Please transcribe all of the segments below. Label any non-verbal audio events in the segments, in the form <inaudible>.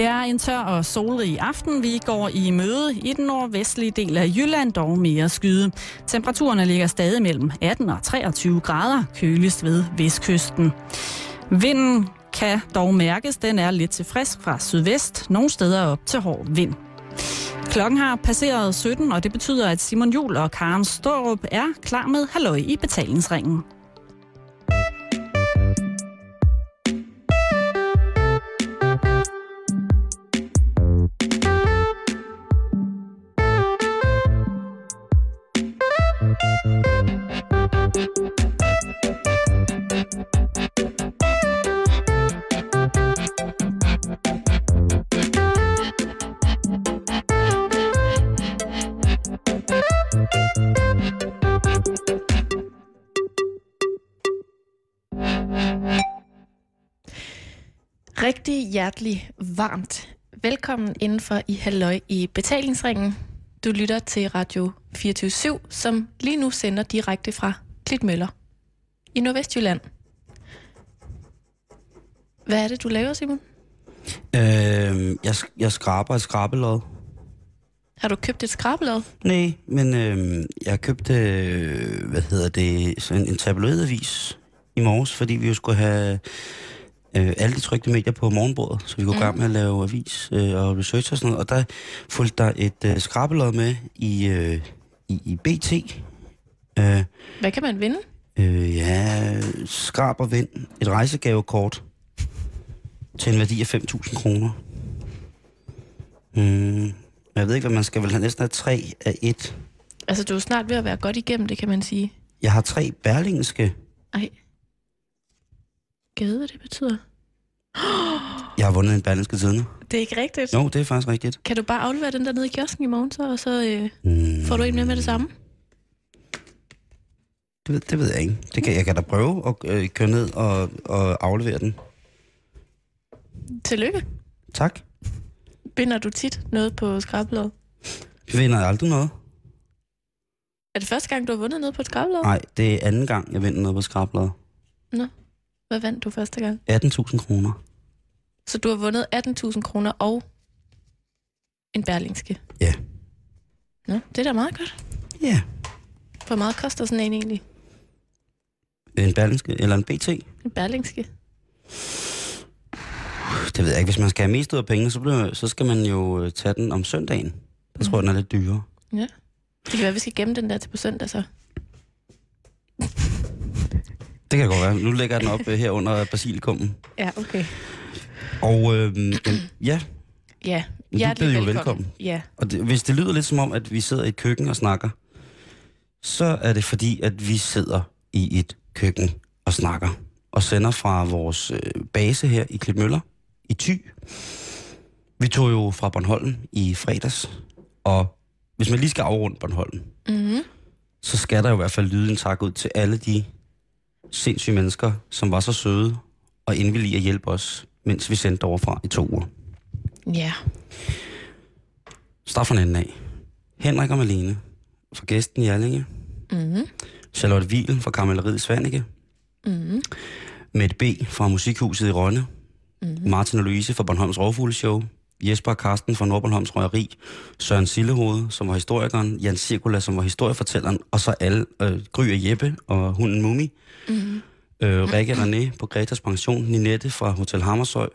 Det er en tør og solrig aften. Vi går i møde i den nordvestlige del af Jylland, dog mere skyde. Temperaturerne ligger stadig mellem 18 og 23 grader, køligst ved vestkysten. Vinden kan dog mærkes, den er lidt til frisk fra sydvest, nogle steder op til hård vind. Klokken har passeret 17, og det betyder, at Simon Jul og Karen Storup er klar med halløj i betalingsringen. Hjertelig varmt. Velkommen indenfor i Halløj i betalingsringen. Du lytter til Radio 24 som lige nu sender direkte fra Klitmøller i Nordvestjylland. Hvad er det, du laver, Simon? Øh, jeg, jeg skraber et skrabelod. Har du købt et skrabelod? Nej, men øh, jeg købte, øh, hvad hedder det, sådan en tabloidavis i morges, fordi vi jo skulle have øh, alle de trygte medier på morgenbordet, så vi kunne mm. gang med at lave avis øh, og research og sådan noget. Og der fulgte der et øh, skrabelod med i, øh, i, i BT. Øh, Hvad kan man vinde? øh, ja, skrab og vind. Et rejsegavekort til en værdi af 5.000 kroner. Mm, jeg ved ikke, hvad man skal vel have næsten have tre af et. Altså, du er snart ved at være godt igennem det, kan man sige. Jeg har tre berlingske. Ej. Hvad det betyder? <gasps> Jeg har vundet en berlingske tidende. Det er ikke rigtigt. Jo, det er faktisk rigtigt. Kan du bare aflevere den der nede i kiosken i morgen, så, og så øh, Mm, får du en med med det samme? det, ved, det ved jeg ikke. Det kan, jeg kan da prøve at øh, køre ned og, og aflevere den. Tillykke. Tak. Binder du tit noget på skrabelod? Vi vinder aldrig noget. Er det første gang, du har vundet noget på et skrabelod? Nej, det er anden gang, jeg vinder noget på skrabladet. Hvad vandt du første gang? 18.000 kroner. Så du har vundet 18.000 kroner og en berlingske? Ja. Nå, det er da meget godt. Ja. Hvor meget koster sådan en egentlig? En berlingske, eller en BT. En berlingske? Det ved jeg ikke. Hvis man skal have mest ud af pengene, så, bliver, så skal man jo øh, tage den om søndagen. Der tror jeg, den er lidt dyrere. Ja. Det kan være, vi skal gemme den der til på søndag så. <laughs> Det kan godt være. Nu lægger jeg den op øh, her under basilikummen. Ja, okay. Og øh, ja, Ja, hjertelig byder jo velkommen. velkommen. Ja, og det, hvis det lyder lidt som om, at vi sidder i et køkken og snakker, så er det fordi, at vi sidder i et køkken og snakker. Og sender fra vores øh, base her i Klitmøller, i Thy. Vi tog jo fra Bornholm i fredags, og hvis man lige skal afrunde Bornholm, mm-hmm. så skal der jo i hvert fald lyde en tak ud til alle de sindssyge mennesker, som var så søde og indvillige at hjælpe os, mens vi sendte overfra i to uger. ja. Start fra den enden af. Henrik og Malene fra Gæsten i Allinge. Mm-hmm. Charlotte Wiel fra Kammelleriet i Svanike. Mm-hmm. Mette B. fra Musikhuset i Rønne. Mm-hmm. Martin og Louise fra Bornholms Rovfugleshow. Jesper og Karsten fra Nordbornholms Røgeri. Søren Sillehoved, som var historikeren. Jan Cirkula, som var historiefortælleren. Og så alle, øh, Gry og Jeppe og hunden Mumi. Mm-hmm. Øh, Rikke René på Gretas Pension. Ninette fra Hotel Hammershøj.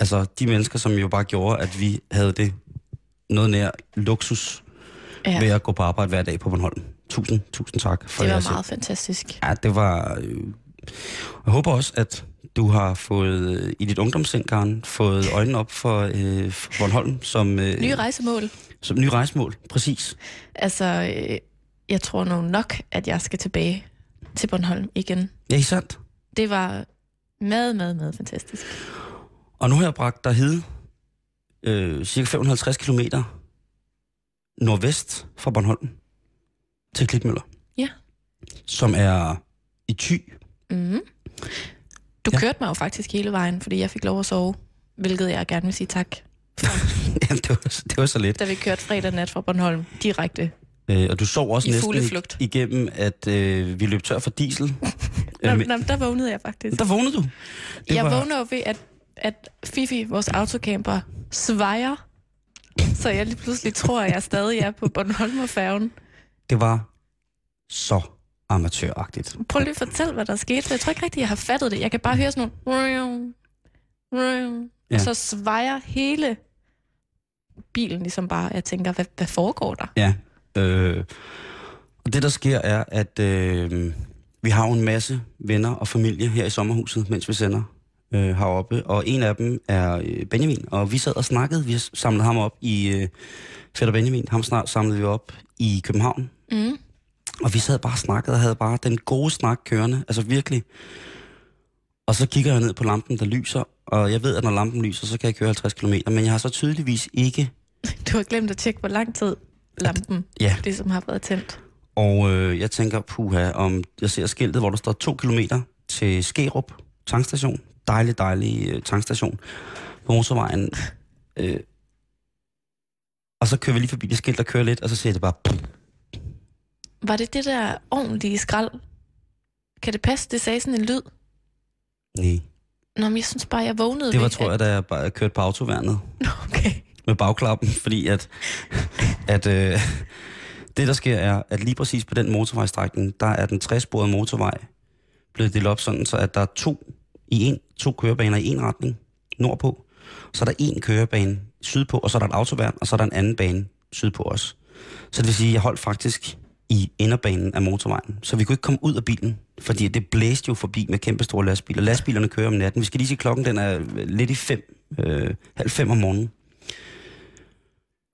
Altså de mennesker, som jo bare gjorde, at vi havde det noget nær luksus Ja, ved at gå på arbejde hver dag på Bornholm. Tusind, tusind tak for det var meget fantastisk. hjælp. Ja, det var... Øh, jeg håber også, at du har fået øh, i dit ungdomssind, Karen, fået øjnene op for, øh, for Bornholm som, øh, Nye rejsemål. som ny rejsemål. Præcis. Altså, øh, jeg tror nu nok, at jeg skal tilbage til Bornholm igen. Ja, ikke sandt? Det var meget, meget, meget fantastisk. Og nu har jeg bragt dig hed øh, cirka 550 km nordvest fra Bornholm til Klitmøller. Ja. Som er i Thy. Mm. Du Ja. kørte mig jo faktisk hele vejen, fordi jeg fik lov at sove, hvilket jeg gerne vil sige tak. <laughs> ja, det, var, det var så lidt. Da vi kørte fredag nat fra Bornholm direkte. Øh, og du sov også I næsten ig- igennem, at øh, vi løb tør for diesel. <laughs> Nå, nå, der vågnede jeg faktisk. der vågnede du. Det jeg var- vågner jo ved, at, at Fifi, vores autocamper, svejer, så jeg lige pludselig tror, at jeg stadig er på Bornholmerfærgen. Det var så amatøragtigt. Prøv lige at fortælle, hvad der skete, for jeg tror ikke rigtigt, jeg har fattet det. Jeg kan bare høre sådan nogle... Ja. Og så svejer hele bilen ligesom bare, jeg tænker, hvad, hvad foregår der? Ja, øh, og det der sker er, at øh, vi har jo en masse venner og familie her i sommerhuset, mens vi sender øh, heroppe, og en af dem er øh, Benjamin, og vi sad og snakkede, vi samlede ham op i, øh, Fætter Benjamin, ham snart samlede vi op i København, mm. Og vi sad bare og snakkede og havde bare den gode snak kørende, altså virkelig. Og så kigger jeg ned på lampen, der lyser, og jeg ved, at når lampen lyser, så kan jeg køre 50 km, men jeg har så tydeligvis ikke... <laughs> Du har glemt at tjekke, hvor lang tid lampen, at, ja. det som har været tændt. Og øh, jeg tænker, puha, om jeg ser skiltet, hvor der står to kilometer til Skerup tankstation. Dejlig, dejlig øh, tankstation på motorvejen. <laughs> Øh, og så kører vi lige forbi det skilt, der kører lidt, og så ser det bare... Var det det der ordentlige skrald? Kan det passe, det sagde sådan en lyd? Nej. Nå, men jeg synes bare, jeg vågnede Det var, tror jeg, da jeg bare kørte på autoværnet. <laughs> Okay. Med bagklappen, fordi at, at øh, det, der sker, er, at lige præcis på den motorvejstrækning, der er den 60 motorvej blevet delt op sådan, så at der er to, i en, to kørebaner i en retning nordpå. Så er der en kørebane sydpå, og så er der et autoværn, og så er der en anden bane sydpå også. Så det vil sige, at jeg holdt faktisk i inderbanen af motorvejen. Så vi kunne ikke komme ud af bilen, fordi det blæste jo forbi med kæmpe store lastbiler. Lastbilerne kører om natten. Vi skal lige sige, klokken den er lidt i fem, øh, halv fem om morgenen.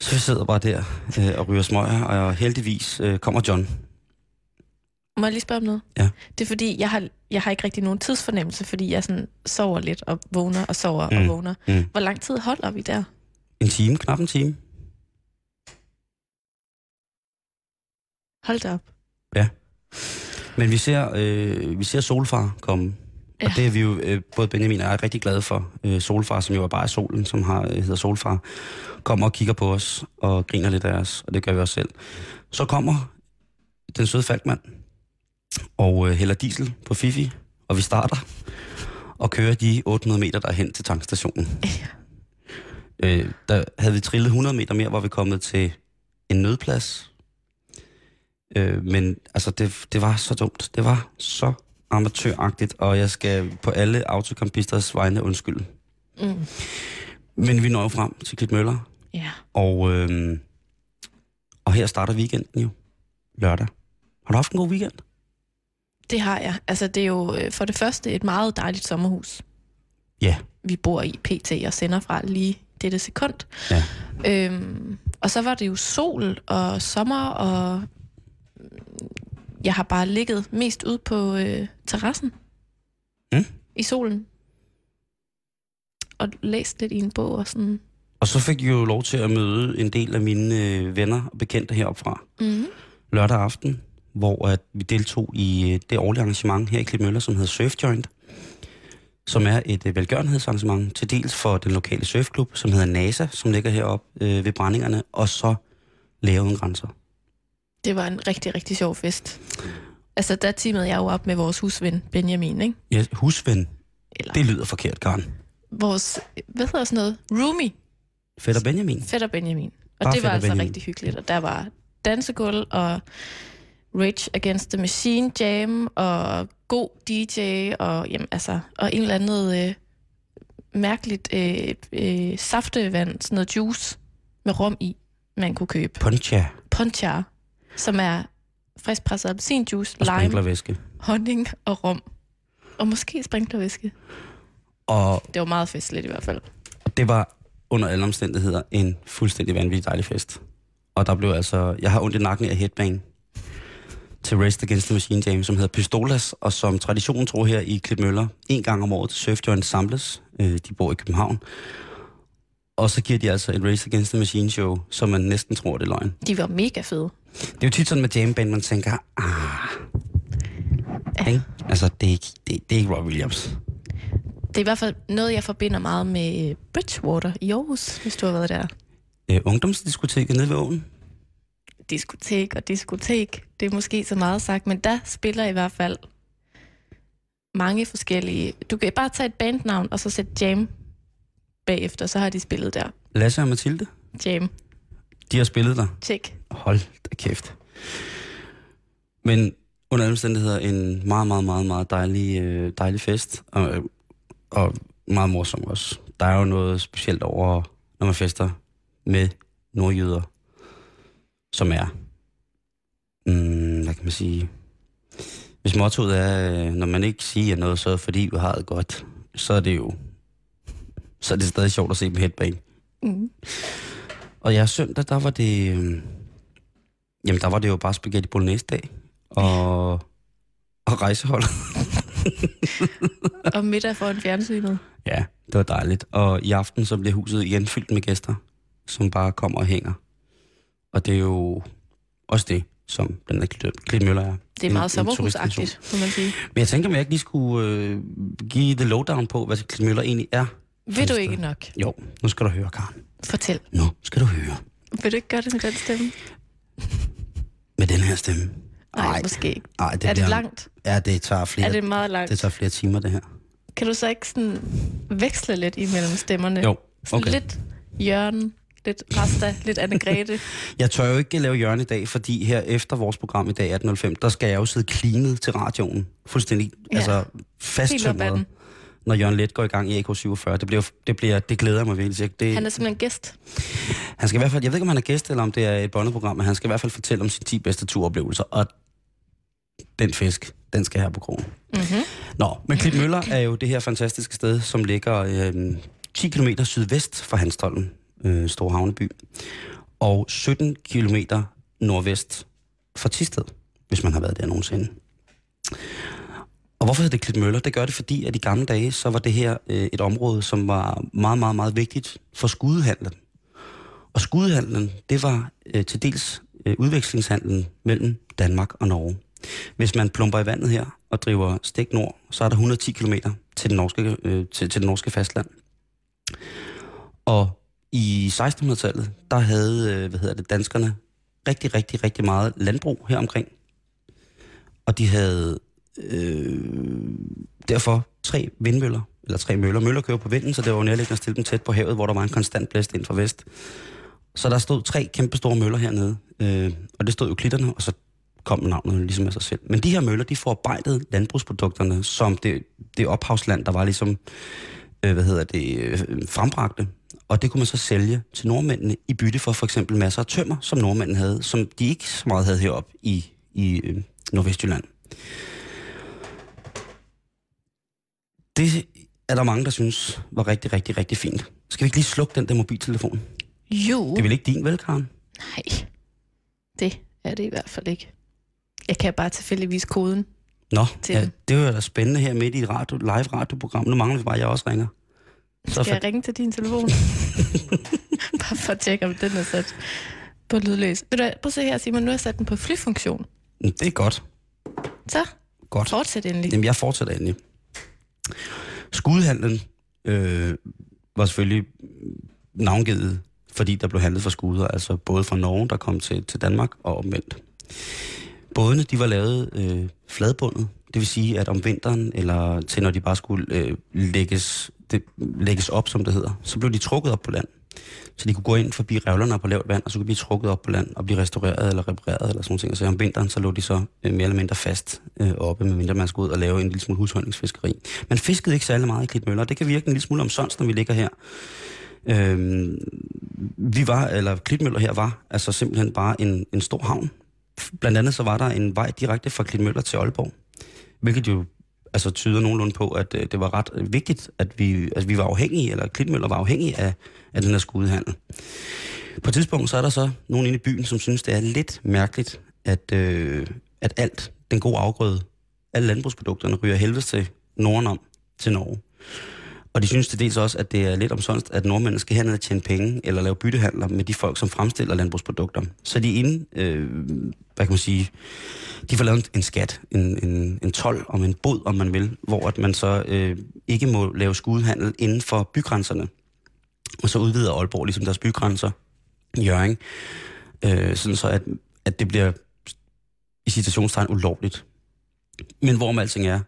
Så vi sidder bare der øh, og ryger smøger, og heldigvis øh, kommer John. Må jeg lige spørge om noget? Ja. Det er fordi, jeg har, jeg har ikke rigtig nogen tidsfornemmelse, fordi jeg sådan sover lidt og vågner og sover mm. og vågner. Mm. Hvor lang tid holder vi der? En time, knap en time. Hold da op. Ja. Men vi ser, øh, vi ser Solfar komme. Ja. Og det er vi jo, øh, både Benjamin og jeg er rigtig glade for. Øh, Solfar, som jo er bare solen, som har, øh, hedder Solfar, kommer og kigger på os og griner lidt af os, og det gør vi også selv. Så kommer den søde Falkmand og øh, hælder diesel på Fifi, og vi starter og kører de 800 meter derhen til tankstationen. Ja. Øh, der havde vi trillet 100 meter mere, hvor vi kommet til en nødplads. Øh, men altså, det, det var så dumt. Det var så amatøragtigt, og jeg skal på alle autocampisters vegne undskylde. Mm. Men vi når frem til Klitmøller. Ja. Og, øh, og her starter weekenden jo. Lørdag. Har du haft en god weekend? Det har jeg. Altså, det er jo øh, for det første et meget dejligt sommerhus. Ja. Vi bor i PT og sender fra lige dette sekund. Ja. Øhm, og så var det jo sol og sommer, og jeg har bare ligget mest ud på øh, terrassen mm. i solen. Og læst lidt i en bog og sådan. Og så fik jeg jo lov til at møde en del af mine øh, venner og bekendte heroppe fra. Mm. Lørdag aften, hvor at vi deltog i øh, det årlige arrangement her i Klitmøller, som hedder Surf Joint som er et øh, velgørenhedsarrangement til dels for den lokale surfklub, som hedder NASA, som ligger heroppe øh, ved brændingerne, og så Læger Uden Grænser. Det var en rigtig, rigtig sjov fest. Altså, der teamede jeg jo op med vores husven, Benjamin, ikke? Ja, husven. Eller... Det lyder forkert, Karen. Vores, hvad hedder sådan noget? Roomie. Fætter Benjamin. Fætter Benjamin. Og Bare det var altså Benjamin. rigtig hyggeligt. Og der var dansegulv og Rage Against the Machine Jam og god DJ og, jamen, altså, og en eller anden øh, mærkeligt øh, øh, saftevand, sådan noget juice med rom i, man kunne købe. Poncha. Poncha, som er friskpresset appelsinjuice, og lime, honning og rom. Og måske sprinklervæske. Og det var meget festligt i hvert fald. Det var under alle omstændigheder en fuldstændig vanvittig dejlig fest. Og der blev altså... Jeg har ondt i nakken af headbang til Race Against the Machine Jam, som hedder Pistolas, og som traditionen tror her i Klipmøller, en gang om året Surf Joint samles. Øh, de bor i København. Og så giver de altså et Race Against the Machine show, som man næsten tror, det er løgn. De var mega fede. Det er jo tit sådan med jamband, man tænker, ah, ja. ikke? Altså, det er, ikke, det, det er ikke Rob Williams. Det er i hvert fald noget, jeg forbinder meget med Bridgewater i Aarhus, hvis du har været der. Øh, ungdomsdiskoteket nede ved åen diskotek og diskotek, det er måske så meget sagt, men der spiller i hvert fald mange forskellige... Du kan bare tage et bandnavn og så sætte jam bagefter, så har de spillet der. Lasse og Mathilde, Jam. de har spillet der. Tjek. Hold da kæft. Men under alle omstændigheder en meget, meget, meget, meget dejlig, øh, dejlig fest. Og, og meget morsom også. Der er jo noget specielt over, når man fester med nordjyder, som er, mm, hvad kan man sige, hvis mottoet er, øh, når man ikke siger noget, så er fordi vi har det godt, så er det jo, så er det stadig sjovt at se dem headbang. Mm. Og ja, søndag, der var det... Jamen, der var det jo bare spaghetti bolognese dag. Og, og rejsehold. Og middag foran fjernsynet. ja, det var dejligt. Og i aften så bliver huset igen fyldt med gæster, som bare kommer og hænger. Og det er jo også det, som den der Klitmøller er. Det er meget sommerhusagtigt, må man sige. Men jeg tænker, om jeg ikke lige skulle øh, give det lowdown på, hvad Klitmøller egentlig er. Vil du ikke nok? Jo, nu skal du høre, Karen. Fortæl. Nu skal du høre. Vil du ikke gøre det med den stemme? Med den her stemme. Nej, måske ikke. Ej, det er det bliver- langt? Ja, det tager flere, Er det meget langt? det tager flere timer, det her. Kan du så ikke sådan veksle lidt imellem stemmerne? Jo, Sådan okay. Lidt Jørgen, lidt Rasta, lidt Anne-Grethe. <laughs> Jeg tør jo ikke lave hjørne i dag, fordi her efter vores program i dag 18.05, der skal jeg jo sidde klinet til radioen. Fuldstændig Ja. altså fasttømret. Når Jørgen Let går i gang i AK47. Det, bliver, det, bliver, det glæder mig virkelig. Det, Han er simpelthen gæst. han skal i hvert fald, jeg ved ikke, om han er gæst, eller om det er et båndeprogram, men han skal i hvert fald fortælle om sine 10 bedste turoplevelser. Og den fisk, den skal her på krogen. Mm-hmm. Nå, men Klitmøller er jo det her fantastiske sted, som ligger øh, 10 km sydvest for Hanstholm, øh, Store Havneby, og 17 km nordvest for Tisted, hvis man har været der nogensinde. Og hvorfor hedder det Klitmøller? Det gør det, fordi at i gamle dage, så var det her øh, et område, som var meget, meget, meget vigtigt for skudehandlen. Og skudehandlen, det var øh, til dels øh, udvekslingshandlen mellem Danmark og Norge. Hvis man plumper i vandet her og driver stik nord, så er der 110 km til, den norske, øh, til, til det norske fastland. Og i 1600-tallet, der havde øh, hvad hedder det, danskerne rigtig, rigtig, rigtig meget landbrug her omkring. Og de havde øh, derfor tre vindmøller, eller tre møller. Møller kører på vinden, så det var jo nærliggende at stille dem tæt på havet, hvor der var en konstant blæst ind fra vest. Så der stod tre kæmpe store møller hernede, øh, og det stod jo klitterne, og så kom navnet ligesom af sig selv. Men de her møller, de forarbejdede landbrugsprodukterne, som det, det ophavsland, der var ligesom, øh, hvad hedder det, øh, frembragte. Og det kunne man så sælge til nordmændene i bytte for for eksempel masser af tømmer, som nordmændene havde, som de ikke så meget havde heroppe i, i øh, Nordvestjylland. Det er der mange, der synes var rigtig, rigtig, rigtig fint. Skal vi ikke lige slukke den der mobiltelefon? Jo. Det er vel ikke din, vel, Karen? Nej, det er det i hvert fald ikke. Jeg kan bare tilfældigvis koden. Nå, Til ja, det er jo da spændende her midt i et radio, live radioprogram. Nu mangler vi bare, at jeg også ringer. Så Skal jeg ringe til din telefon? <laughs> bare for at tjekke, om den er sat på lydløs. Ved du prøv at se her, Simon. Nu har jeg sat den på flyfunktion. Det er godt. Så, Godt. fortsæt endelig. Jamen, jeg fortsætter endelig. Skudhandlen øh, var selvfølgelig navngivet, fordi der blev handlet for skuder, altså både fra Norge, der kom til, til Danmark, og omvendt. Bådene, de var lavet øh, fladbundet, det vil sige, at om vinteren, eller til når de bare skulle øh, lægges, det, lægges op, som det hedder, så blev de trukket op på land. Så de kunne gå ind forbi revlerne på lavt vand, og så kunne blive trukket op på land og blive restaureret eller repareret eller sådan noget. Så om vinteren, så lå de så øh, mere eller mindre fast øh, oppe, med mindre man skulle ud og lave en lille smule husholdningsfiskeri. Man fiskede ikke særlig meget i Klitmøller. Det kan virke en lille smule omsonst, når vi ligger her. Øhm, vi var, eller Klitmøller her var, altså simpelthen bare en, en stor havn. Blandt andet så var der en vej direkte fra Klitmøller til Aalborg, hvilket jo altså tyder nogenlunde på, at øh, det var ret vigtigt, at vi, altså, vi var afhængige, eller Klitmøller var afhængige af, af den her skudehandel. På et tidspunkt så er der så nogen inde i byen, som synes, det er lidt mærkeligt, at, øh, at alt, den gode afgrøde, alle landbrugsprodukterne ryger helvedes til Norden om til Norge. Og de synes til dels også, at det er lidt omsonst, at nordmændene skal herned og tjene penge, eller lave byttehandler med de folk, som fremstiller landbrugsprodukter. Så de er inde, øh, hvad kan man sige, de får lavet en skat, en, en, en tolv om en bod, om man vil, hvor at man så øh, ikke må lave skudehandel inden for bygrænserne. Og så udvider Aalborg ligesom deres bygrænser Jørgen, øh, sådan så at, at det bliver i citationstegn ulovligt. Men hvorom alting er,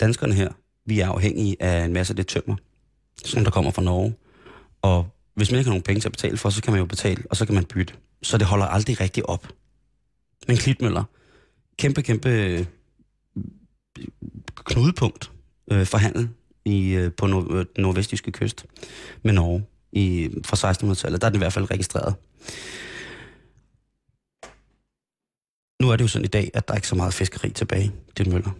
danskerne her, vi er afhængige af en masse af det tømmer. som der kommer fra Norge. Og hvis man ikke har nogen penge til at betale for, så kan man jo betale, og så kan man bytte. Så det holder aldrig rigtig op. Men klitmøller, kæmpe, kæmpe øh, knudepunkt øh, for handel i, øh, på nord, øh, den nordvestjyske kyst med Norge i, fra 1600-tallet. Der er den i hvert fald registreret. Nu er det jo sådan i dag, at der er ikke så meget fiskeri tilbage til Møller.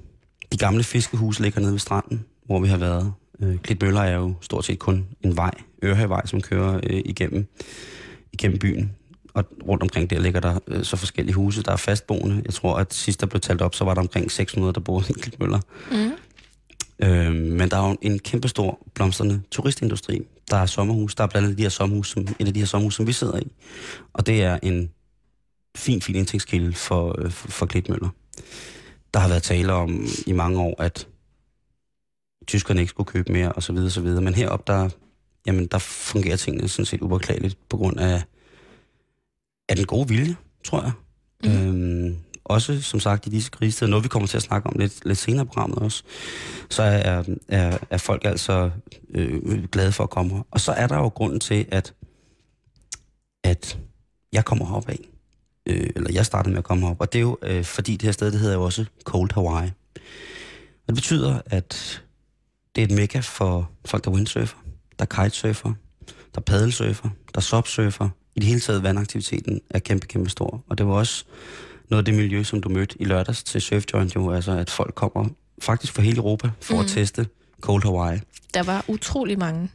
De gamle fiskehuse ligger nede ved stranden, hvor vi har været. Øh, Klitmøller er jo stort set kun en vej, Ørhavevej, som kører øh, igennem, igennem byen. Og rundt omkring der ligger der øh, så forskellige huse, der er fastboende. Jeg tror, at sidst der blev talt op, så var der omkring 600, der boede i Klitmøller. Mm. Øh, men der er jo en kæmpestor blomstrende turistindustri. Der er sommerhus. Der er blandt andet de her sommerhus, som, et af de her sommerhus, som vi sidder i. Og det er en fin, fin indtægtskilde for, øh, for, for Klitmøller. Der har været tale om i mange år, at tyskerne ikke skulle købe mere, og så videre, så videre. Men heroppe, der, jamen, der fungerer tingene sådan set upåklageligt på grund af, af den gode vilje, tror jeg. Mm. Øhm, også, som sagt, i disse krisetider, noget vi kommer til at snakke om lidt, lidt senere i programmet også, så er, er, er folk altså øh, glade for at komme her. Og så er der jo grunden til, at, at jeg kommer herop af. Øh, eller jeg startede med at komme herop. Og det er jo, øh, fordi det her sted, det hedder jo også Cold Hawaii. Og det betyder, at det er et mekka for folk, der windsurfer, der kitesurfer, der paddelsurfer, der subsurfer. I det hele taget vandaktiviteten er kæmpe, kæmpe stor. Og det var også noget af det miljø, som du mødte i lørdags til Surf Joint, jo, altså at folk kommer faktisk fra hele Europa for mm. at teste Cold Hawaii. Der var utrolig mange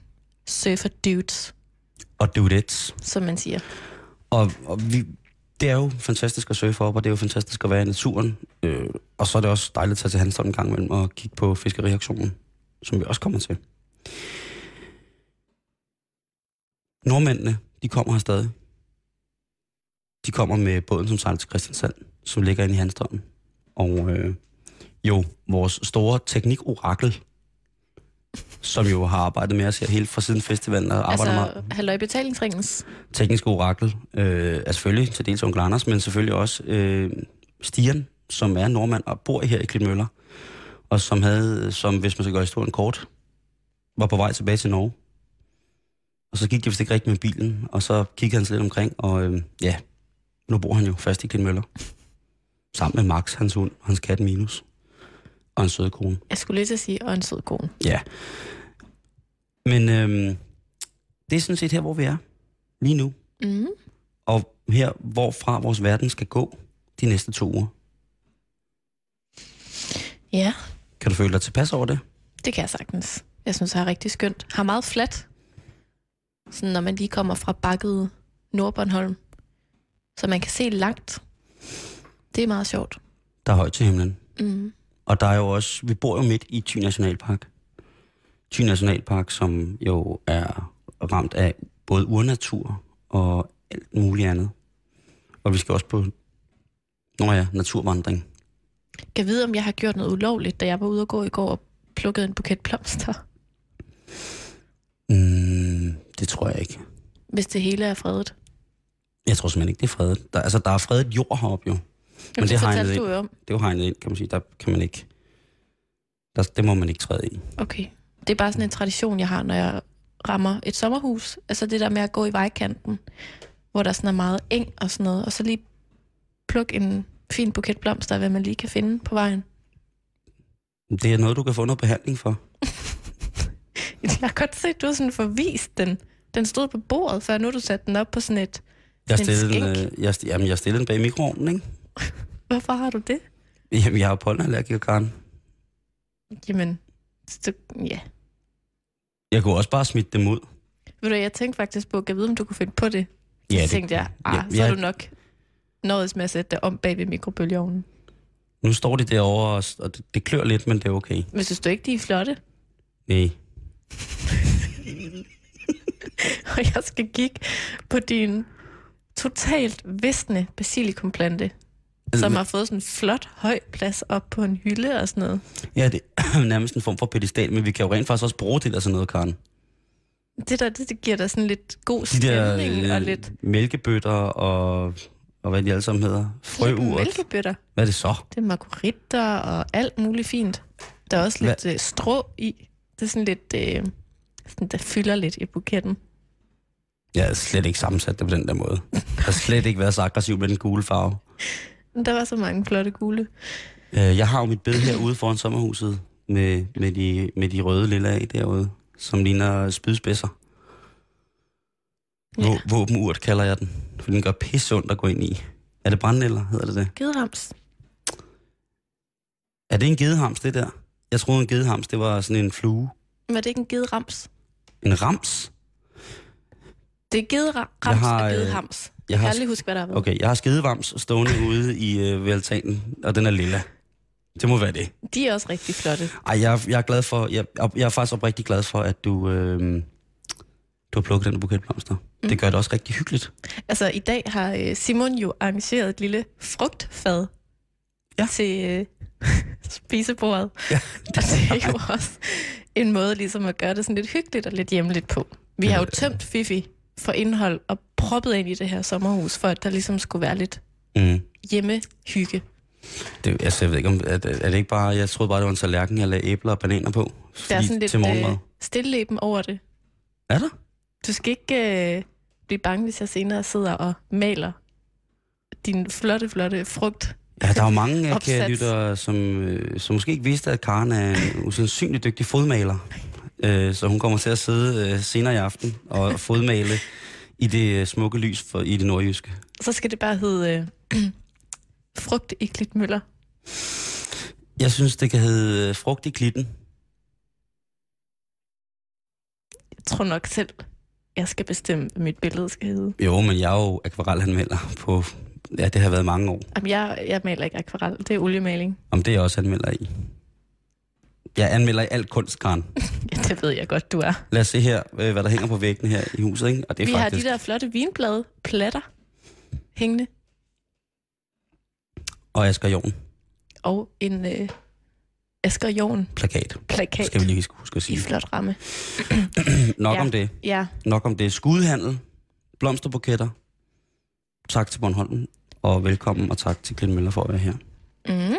surfer dudes, Og dudettes. som man siger. Og, og vi, det er jo fantastisk at surfe op, og det er jo fantastisk at være i naturen. Øh, og så er det også dejligt at tage til Hanstholm en gang imellem og kigge på fiskeriaktionen, som vi også kommer til. Nordmændene, de kommer her stadig. De kommer med båden, som sejler til Christiansand, som ligger inde i Hanstholm. Og øh, jo, vores store teknikorakel, som jo har arbejdet med os her helt fra siden festivalen og arbejder meget Altså, halløj betalingsringens. teknisk orakel øh, er selvfølgelig til dels onkel Anders, men selvfølgelig også øh, Stian, som er nordmand og bor her i Klitmøller, og som havde, som hvis man skal gøre historien kort, var på vej tilbage til Norge. Og så gik det vist ikke rigtigt med bilen, og så kiggede han sig lidt omkring, og øh, ja, nu bor han jo fast i Klitmøller. Sammen med Max, hans hund, hans kat Minus, og en sød kone. Jeg skulle lige til at sige, og en sød kone. Ja. Men øhm, det er sådan set her, hvor vi er lige nu. Mm. Og her, hvorfra vores verden skal gå de næste to uger. Ja, Kan du føle dig tilpas over det? det kan jeg sagtens. Jeg synes, det er rigtig skønt. Har meget fladt. Sådan, når man lige kommer fra bakket Nordbornholm. Så man kan se langt. Det er meget sjovt. Der er højt til himlen. Mm. Og der er jo også, vi bor jo midt i Thy Nationalpark. Thy Nationalpark, som jo er ramt af både urnatur og alt muligt andet. Og vi skal også på, nå ja, naturvandring. Kan vide, om jeg har gjort noget ulovligt, da jeg var ude og gå i går og plukkede en buket blomster. Mm, det tror jeg ikke. Hvis det hele er fredet. Jeg tror simpelthen ikke, det er fredet. Der, altså, der er fredet jord heroppe jo. Men det, er hegnet ind. om. Det er jo hegnet ind, kan man sige. Der kan man ikke... Der, det må man ikke træde i. Okay. Det er bare sådan en tradition, jeg har, når jeg rammer et sommerhus. Altså det der med at gå i vejkanten, hvor der sådan er meget eng og sådan noget, og så lige plukke en fin buket blomster, hvad man lige kan finde på vejen. Det er noget, du kan få noget behandling for. <laughs> Jeg har godt set, du har sådan forvist den. Den stod på bordet, før nu du sat den op på sådan et... Jeg en stillede, skænk. øh, jeg, jamen, jeg stillede den bag mikroovnen, ikke? <laughs> Hvorfor har du det? Jamen, jeg har pollenallergi, Karen. Jamen, så, ja. Jeg kunne også bare smitte dem ud. Ved du, jeg tænkte faktisk på, at jeg vide, om du kunne finde på det. Så Ja, ja, det- tænkte jeg, ah, ja, så er du nok nået med at sætte det om bag ved mikrobølgeovnen. Nu står de derovre, og, og det, det klør lidt, men det er okay. Men synes du ikke, de er flotte? Nej. <laughs> Og jeg skal kigge på din totalt visne basilikumplante, som har fået sådan en flot høj plads op på en hylde og sådan noget. Ja, det er <clears throat> nærmest en form for pedestal, men vi kan jo rent faktisk også bruge det der sådan noget, Karen. Det der, det, det giver dig sådan lidt god De der øh, og lidt, mælkebøtter og, og hvad de alle sammen hedder. Frøurt. mælkebøtter. Hvad er det så? Det er margaritter og alt muligt fint. Der er også Hvad? lidt øh, strå i. Det er sådan lidt øh, sådan, der fylder lidt i buketten. Jeg har slet ikke sammensat det på den der måde. Jeg har slet ikke været så aggressiv med den gule farve. Der var så mange flotte gule. Øh, Jeg har jo mit bed herude foran sommerhuset med, med, de, med de røde lille af derude, som ligner spydspidser. Ja. Ja. Våbenurt kalder jeg den, for den gør pisse ondt at gå ind i. Er det brændenælder, hedder det det? Giderams. Er det en gedehams, det der? Jeg troede, en gedehams, det var sådan en flue. Var det ikke en giderams? En rams? Det er har, og øh, Jeg Jeg har, aldrig huske, hvad der var. okay, jeg har skedevams stående <laughs> ude i øh, ved altanen, og den er lilla. Det må være det. De er også rigtig flotte. Ej, jeg, jeg er glad for, jeg, jeg er faktisk oprigtig glad for, at du, øh, du har plukket den buket blomster. Mm. Det gør det også rigtig hyggeligt. Altså, i dag har øh, Simon jo arrangeret et lille frugtfad Ja. til øh, <laughs> spisebordet. Ja, <laughs> Og det er jo også en måde ligesom at gøre det sådan lidt hyggeligt og lidt hjemligt på. Vi har jo tømt Fifi for indhold og proppet ind i det her sommerhus, for at der ligesom skulle være lidt Mm. hjemmehygge. Det, altså, jeg ved ikke, om, er, er det ikke bare, jeg troede bare, det var en tallerken, jeg lagde æbler og bananer på. Der er sådan lidt til morgenmad. øh, stilleben over det. Er der? Du skal ikke øh, blive bange, hvis jeg senere sidder og maler din flotte, flotte frugt. Ja, der er jo mange kære lyttere, som, øh, som måske ikke vidste, at Karen er en usandsynlig dygtig fodmaler. Øh, så hun kommer til at sidde øh, senere i aften og <laughs> fodmale i det øh, smukke lys for, i det nordjyske. Så skal det bare hedde øh, <clears throat> frugt i klitmøller. Jeg synes, det kan hedde øh, frugt i klitten. Jeg tror nok selv, jeg skal bestemme, hvad mit billede skal hedde. Jo, men jeg er jo akvarelhanmelder på... Ja, det har været mange år. Jamen, jeg, jeg maler ikke akvarel, det er oliemaling. Om det er jeg også anmelder i. Jeg anmelder i alt kunst, Karen. <laughs> Ja, det ved jeg godt, du er. Lad os se her, øh, hvad der hænger på væggene her i huset, ikke? Og det er Vi faktisk... har de der flotte vinblade, platter, hængende, Og Asger Jorn, og en øh, Asger Jorn plakat. plakat Skal vi lige huske at i sige. flot ramme. <clears throat> Nok Ja. om det. Ja, Nok om det. Skudhandel, blomsterbuketter. Tak til Bornholm, og velkommen, og tak til Glenn Møller for at være her. mm.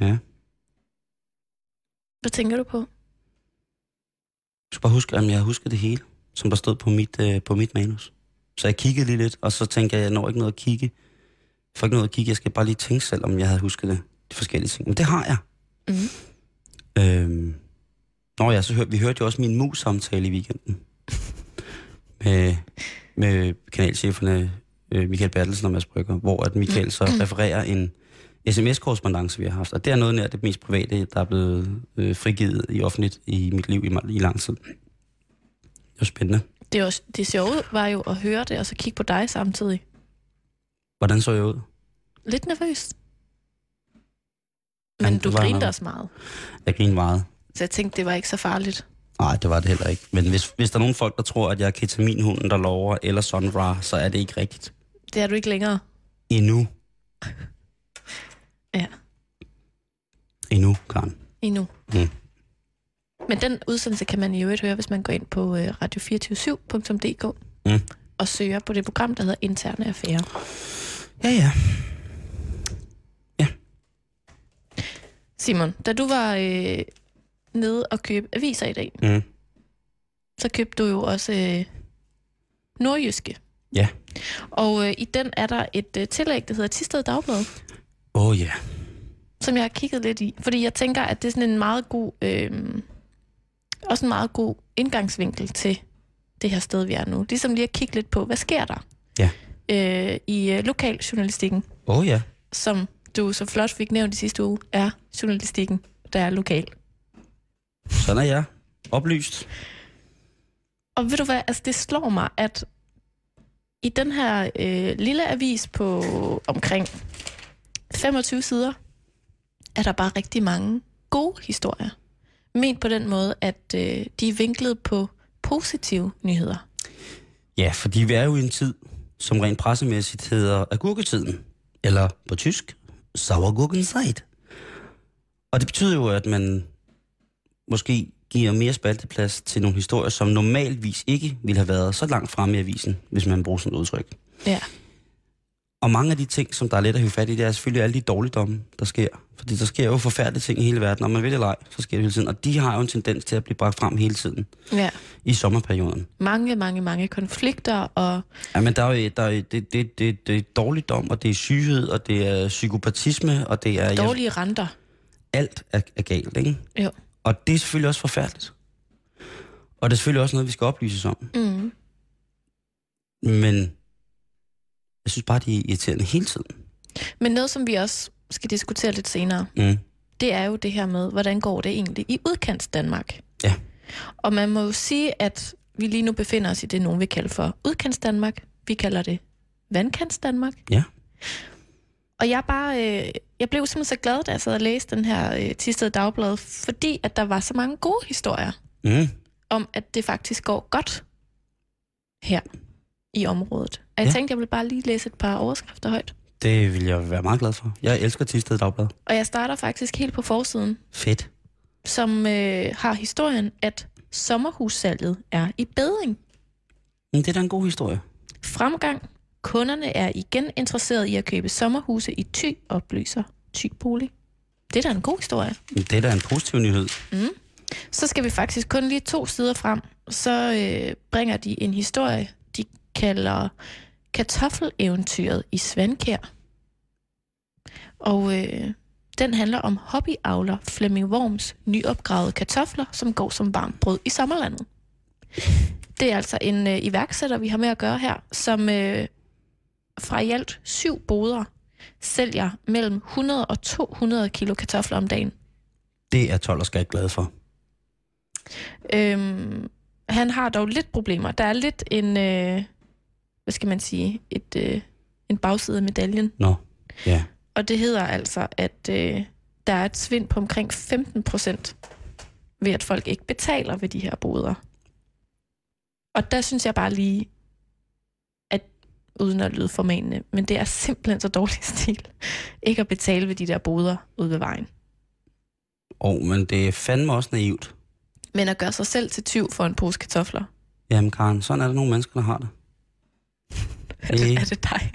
Ja. hvad tænker du på? Jeg skal bare huske, om jeg husker det hele, som der stod på mit, øh, på mit manus. Så jeg kiggede lige lidt, og så tænkte jeg, jeg når ikke noget at kigge. Jeg får ikke noget at kigge, jeg skal bare lige tænke selv, om jeg havde husket det. De forskellige ting. Men det har jeg. Mm. Øhm. Nå ja, så hør, vi hørte jo også min mus-samtale i weekenden. med, med kanalcheferne øh, Michael Bertelsen og Mads Brygger, hvor at Michael så refererer en sms-korrespondence, vi har haft. Og det er noget nær det mest private, der er blevet øh, frigivet i offentligt i mit liv i, i lang tid. Det var spændende. Det, var, det sjove var jo at høre det, og så kigge på dig samtidig. Hvordan så jeg ud? Lidt nervøs. Men det du grinte noget. også meget. Jeg grinede meget. Så jeg tænkte, det var ikke så farligt. Nej, det var det heller ikke. Men hvis, hvis der er nogen folk, der tror, at jeg er ketaminhunden, der lover, eller Sonra, så er det ikke rigtigt. Det er du ikke længere. Endnu. Ja. Endnu, Karen. Endnu. Mm. Men den udsendelse kan man i øvrigt høre, hvis man går ind på øh, radio247.dk Mm. og søger på det program, der hedder Interne Affærer. Ja, ja. Simon, da du var øh, nede og købe aviser i dag, Mm. så købte du jo også øh, nordjyske. Ja. Og øh, i den er der et øh, tillæg, der hedder Tisted Dagblad, Åh oh, ja. som jeg har kigget lidt i. Fordi jeg tænker, at det er sådan en meget god, øh, også en meget god indgangsvinkel til det her sted, vi er nu. Ligesom lige at kigge lidt på, hvad sker der Ja. øh, i øh, lokaljournalistikken, Åh oh, ja. som du så flot fik nævnt i sidste uge, er journalistikken, der er lokal. Sådan er jeg. Oplyst. Og ved du hvad, altså det slår mig, at i den her øh, lille avis på omkring 25 sider, er der bare rigtig mange gode historier. Ment på den måde, at øh, de er vinklet på positive nyheder. Ja, fordi vi er jo i en tid, som rent pressemæssigt hedder agurketiden. Eller på tysk, Sauergurkenzeit. Og det betyder jo, at man måske giver mere spalteplads til nogle historier, som normalvis ikke ville have været så langt fremme i avisen, hvis man bruger sådan et udtryk. Ja. Og mange af de ting, som der er let at hive fat i, det er selvfølgelig alle de dårligdomme, der sker. Fordi der sker jo forfærdelige ting i hele verden, og man vil eller ej, så sker det hele tiden. Og de har jo en tendens til at blive bragt frem hele tiden Ja. i sommerperioden. Mange, mange, mange konflikter, og Ja, men der er jo, der er, det, det, det, det er dårligdom, og det er syghed, og det er psykopatisme, og det er... jeg- dårlige renter. alt er, er galt, ikke? Jo. Og det er selvfølgelig også forfærdeligt. Og det er selvfølgelig også noget, vi skal oplyses om. Mm. Men jeg synes bare, de er irriterende hele tiden. Men noget, som vi også skal diskutere lidt senere, Mm. det er jo det her med, hvordan går det egentlig i udkants Danmark? Ja. Og man må jo sige, at vi lige nu befinder os i det, nogen vil kalde for udkants Danmark. Vi kalder det vandkants Danmark. Ja. Og jeg bare, øh, jeg blev simpelthen så glad, da jeg sad og læste den her øh, Tisted Dagblad, fordi at der var så mange gode historier Mm. om, at det faktisk går godt her i området. Og jeg Ja. tænkte, jeg ville bare lige læse et par overskrifter højt. Det vil jeg være meget glad for. Jeg elsker Tisted Dagblad. Og jeg starter faktisk helt på forsiden, Fedt. som øh, har historien, at sommerhussalget er i bedring. Men det er da en god historie. Fremgang. Kunderne er igen interesseret i at købe sommerhuse i Thy, oplyser Thy Bolig. Det er da en god historie. Men det er da en positiv nyhed. Så skal vi faktisk kun lige to sider frem. Så øh, bringer de en historie, kalder Kartoffeleventyret i Svandkær. Og øh, den handler om hobbyavler Flemming Worms nyopgravede kartofler, som går som varmt brød i sommerlandet. Det er altså en øh, iværksætter, vi har med at gøre her, som øh, fra i alt syv boder sælger mellem 100 og 200 kilo kartofler om dagen. Det er 12 og skal glad for. Øhm, han har dog lidt problemer. Der er lidt en, øh, hvad skal man sige, et, øh, en bagside af medaljen. Nå, ja. Og det hedder altså, at øh, der er et svind på omkring 15 procent ved, at folk ikke betaler ved de her boder. Og der synes jeg bare lige, at uden at lyde formanende, men det er simpelthen så dårlig <laughs> stil, ikke at betale ved de der boder ude ved vejen. Og, men det er fandme også naivt. Men at gøre sig selv til tyv for en pose kartofler, Jamen, Karen, sådan er der nogle mennesker, der har det. Er det, er det dig?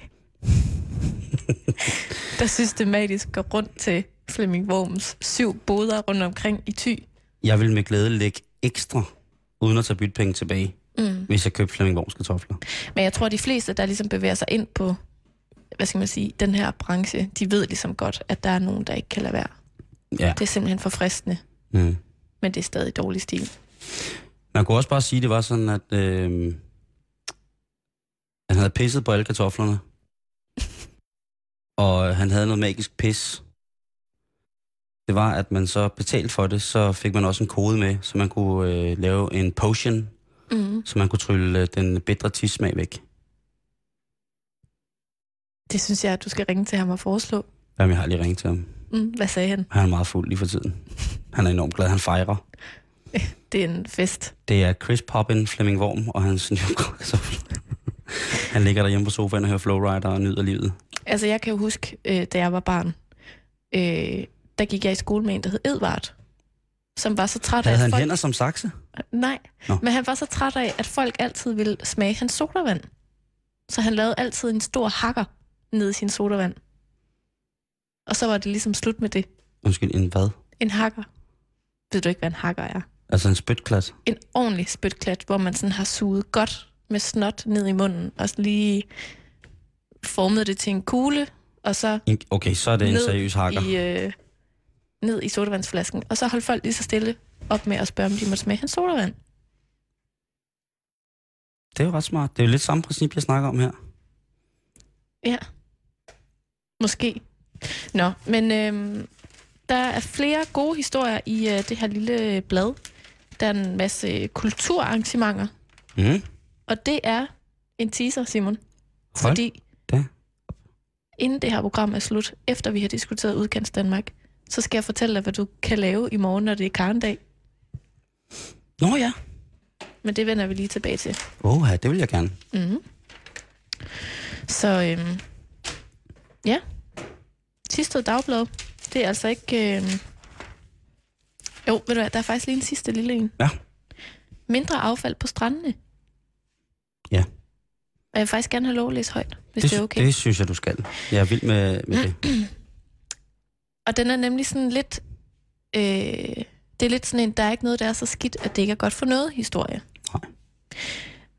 der systematisk går rundt til Flemming Worms syv boder rundt omkring i Thy. Jeg vil med glæde lægge ekstra, uden at tage bytpenge tilbage, Mm. hvis jeg købte Flemming Worms kartofler. Men jeg tror, at de fleste, der ligesom bevæger sig ind på, hvad skal man sige, den her branche, de ved ligesom godt, at der er nogen, der ikke kan lade være. Ja. Det er simpelthen for fristende, Mm. men det er stadig dårlig stil. Man kunne også bare sige, at det var sådan, at øh, han havde pisset på alle kartoflerne. Og han havde noget magisk pis. Det var, at man så betalte for det, så fik man også en kode med, så man kunne øh, lave en potion, Mm. så man kunne trylle øh, den bedre tissmag væk. Det synes jeg, at du skal ringe til ham og foreslå. Jamen, jeg har lige ringet til ham. Mm. Hvad sagde han? Han er meget fuld lige for tiden. Han er enormt glad, han fejrer. <laughs> Det er en fest. Det er Chris Poppin, Flemming Worm og hans kartofler. <laughs> Han ligger derhjemme på sofaen og hører Flowrider og nyder livet. Altså, jeg kan jo huske, øh, da jeg var barn, øh, der gik jeg i skole med en, der hed Edvard, som var så træt af, Havde han folk... hænder som sakse? Nej, Nå. men han var så træt af, at folk altid ville smage hans sodavand. Så han lavede altid en stor hakker ned i sin sodavand. Og så var det ligesom slut med det. Undskyld, en hvad? En hakker. Ved du ikke, hvad en hakker er? Altså en spytklat. En ordentlig spytklat, hvor man sådan har suget godt med snot ned i munden, og så lige formet det til en kugle, og så Okay, så er det en seriøs hakker. i, øh, ned i sodavandsflasken. Og så holdt folk lige så stille op med at spørge, om de måtte smage hans sodavand. Det er jo ret smart. Det er jo lidt samme princip, jeg snakker om her. Ja. Måske. Nå, men øhm, der er flere gode historier i øh, det her lille blad. Der er en masse kulturarrangementer, Mm. Og det er en teaser, Simon. Hold Fordi da. inden det her program er slut, efter vi har diskuteret udkants Danmark, så skal jeg fortælle dig, hvad du kan lave i morgen, når det er karndag. Nå ja. Men det vender vi lige tilbage til. Åh, ja, det vil jeg gerne. Mm. Så øhm, ja, sidste dagblad, det er altså ikke... Øhm, jo, ved du hvad, der er faktisk lige en sidste lille en. Ja. Mindre affald på strandene. Ja. jeg vil faktisk gerne have lov at læse højt, hvis det, det er okay. det synes jeg, du skal. Jeg er vild med, med det. <clears throat> Og den er nemlig sådan lidt... Øh, det er lidt sådan en, der er ikke noget, der er så skidt, at det ikke er godt for noget historie. Nej.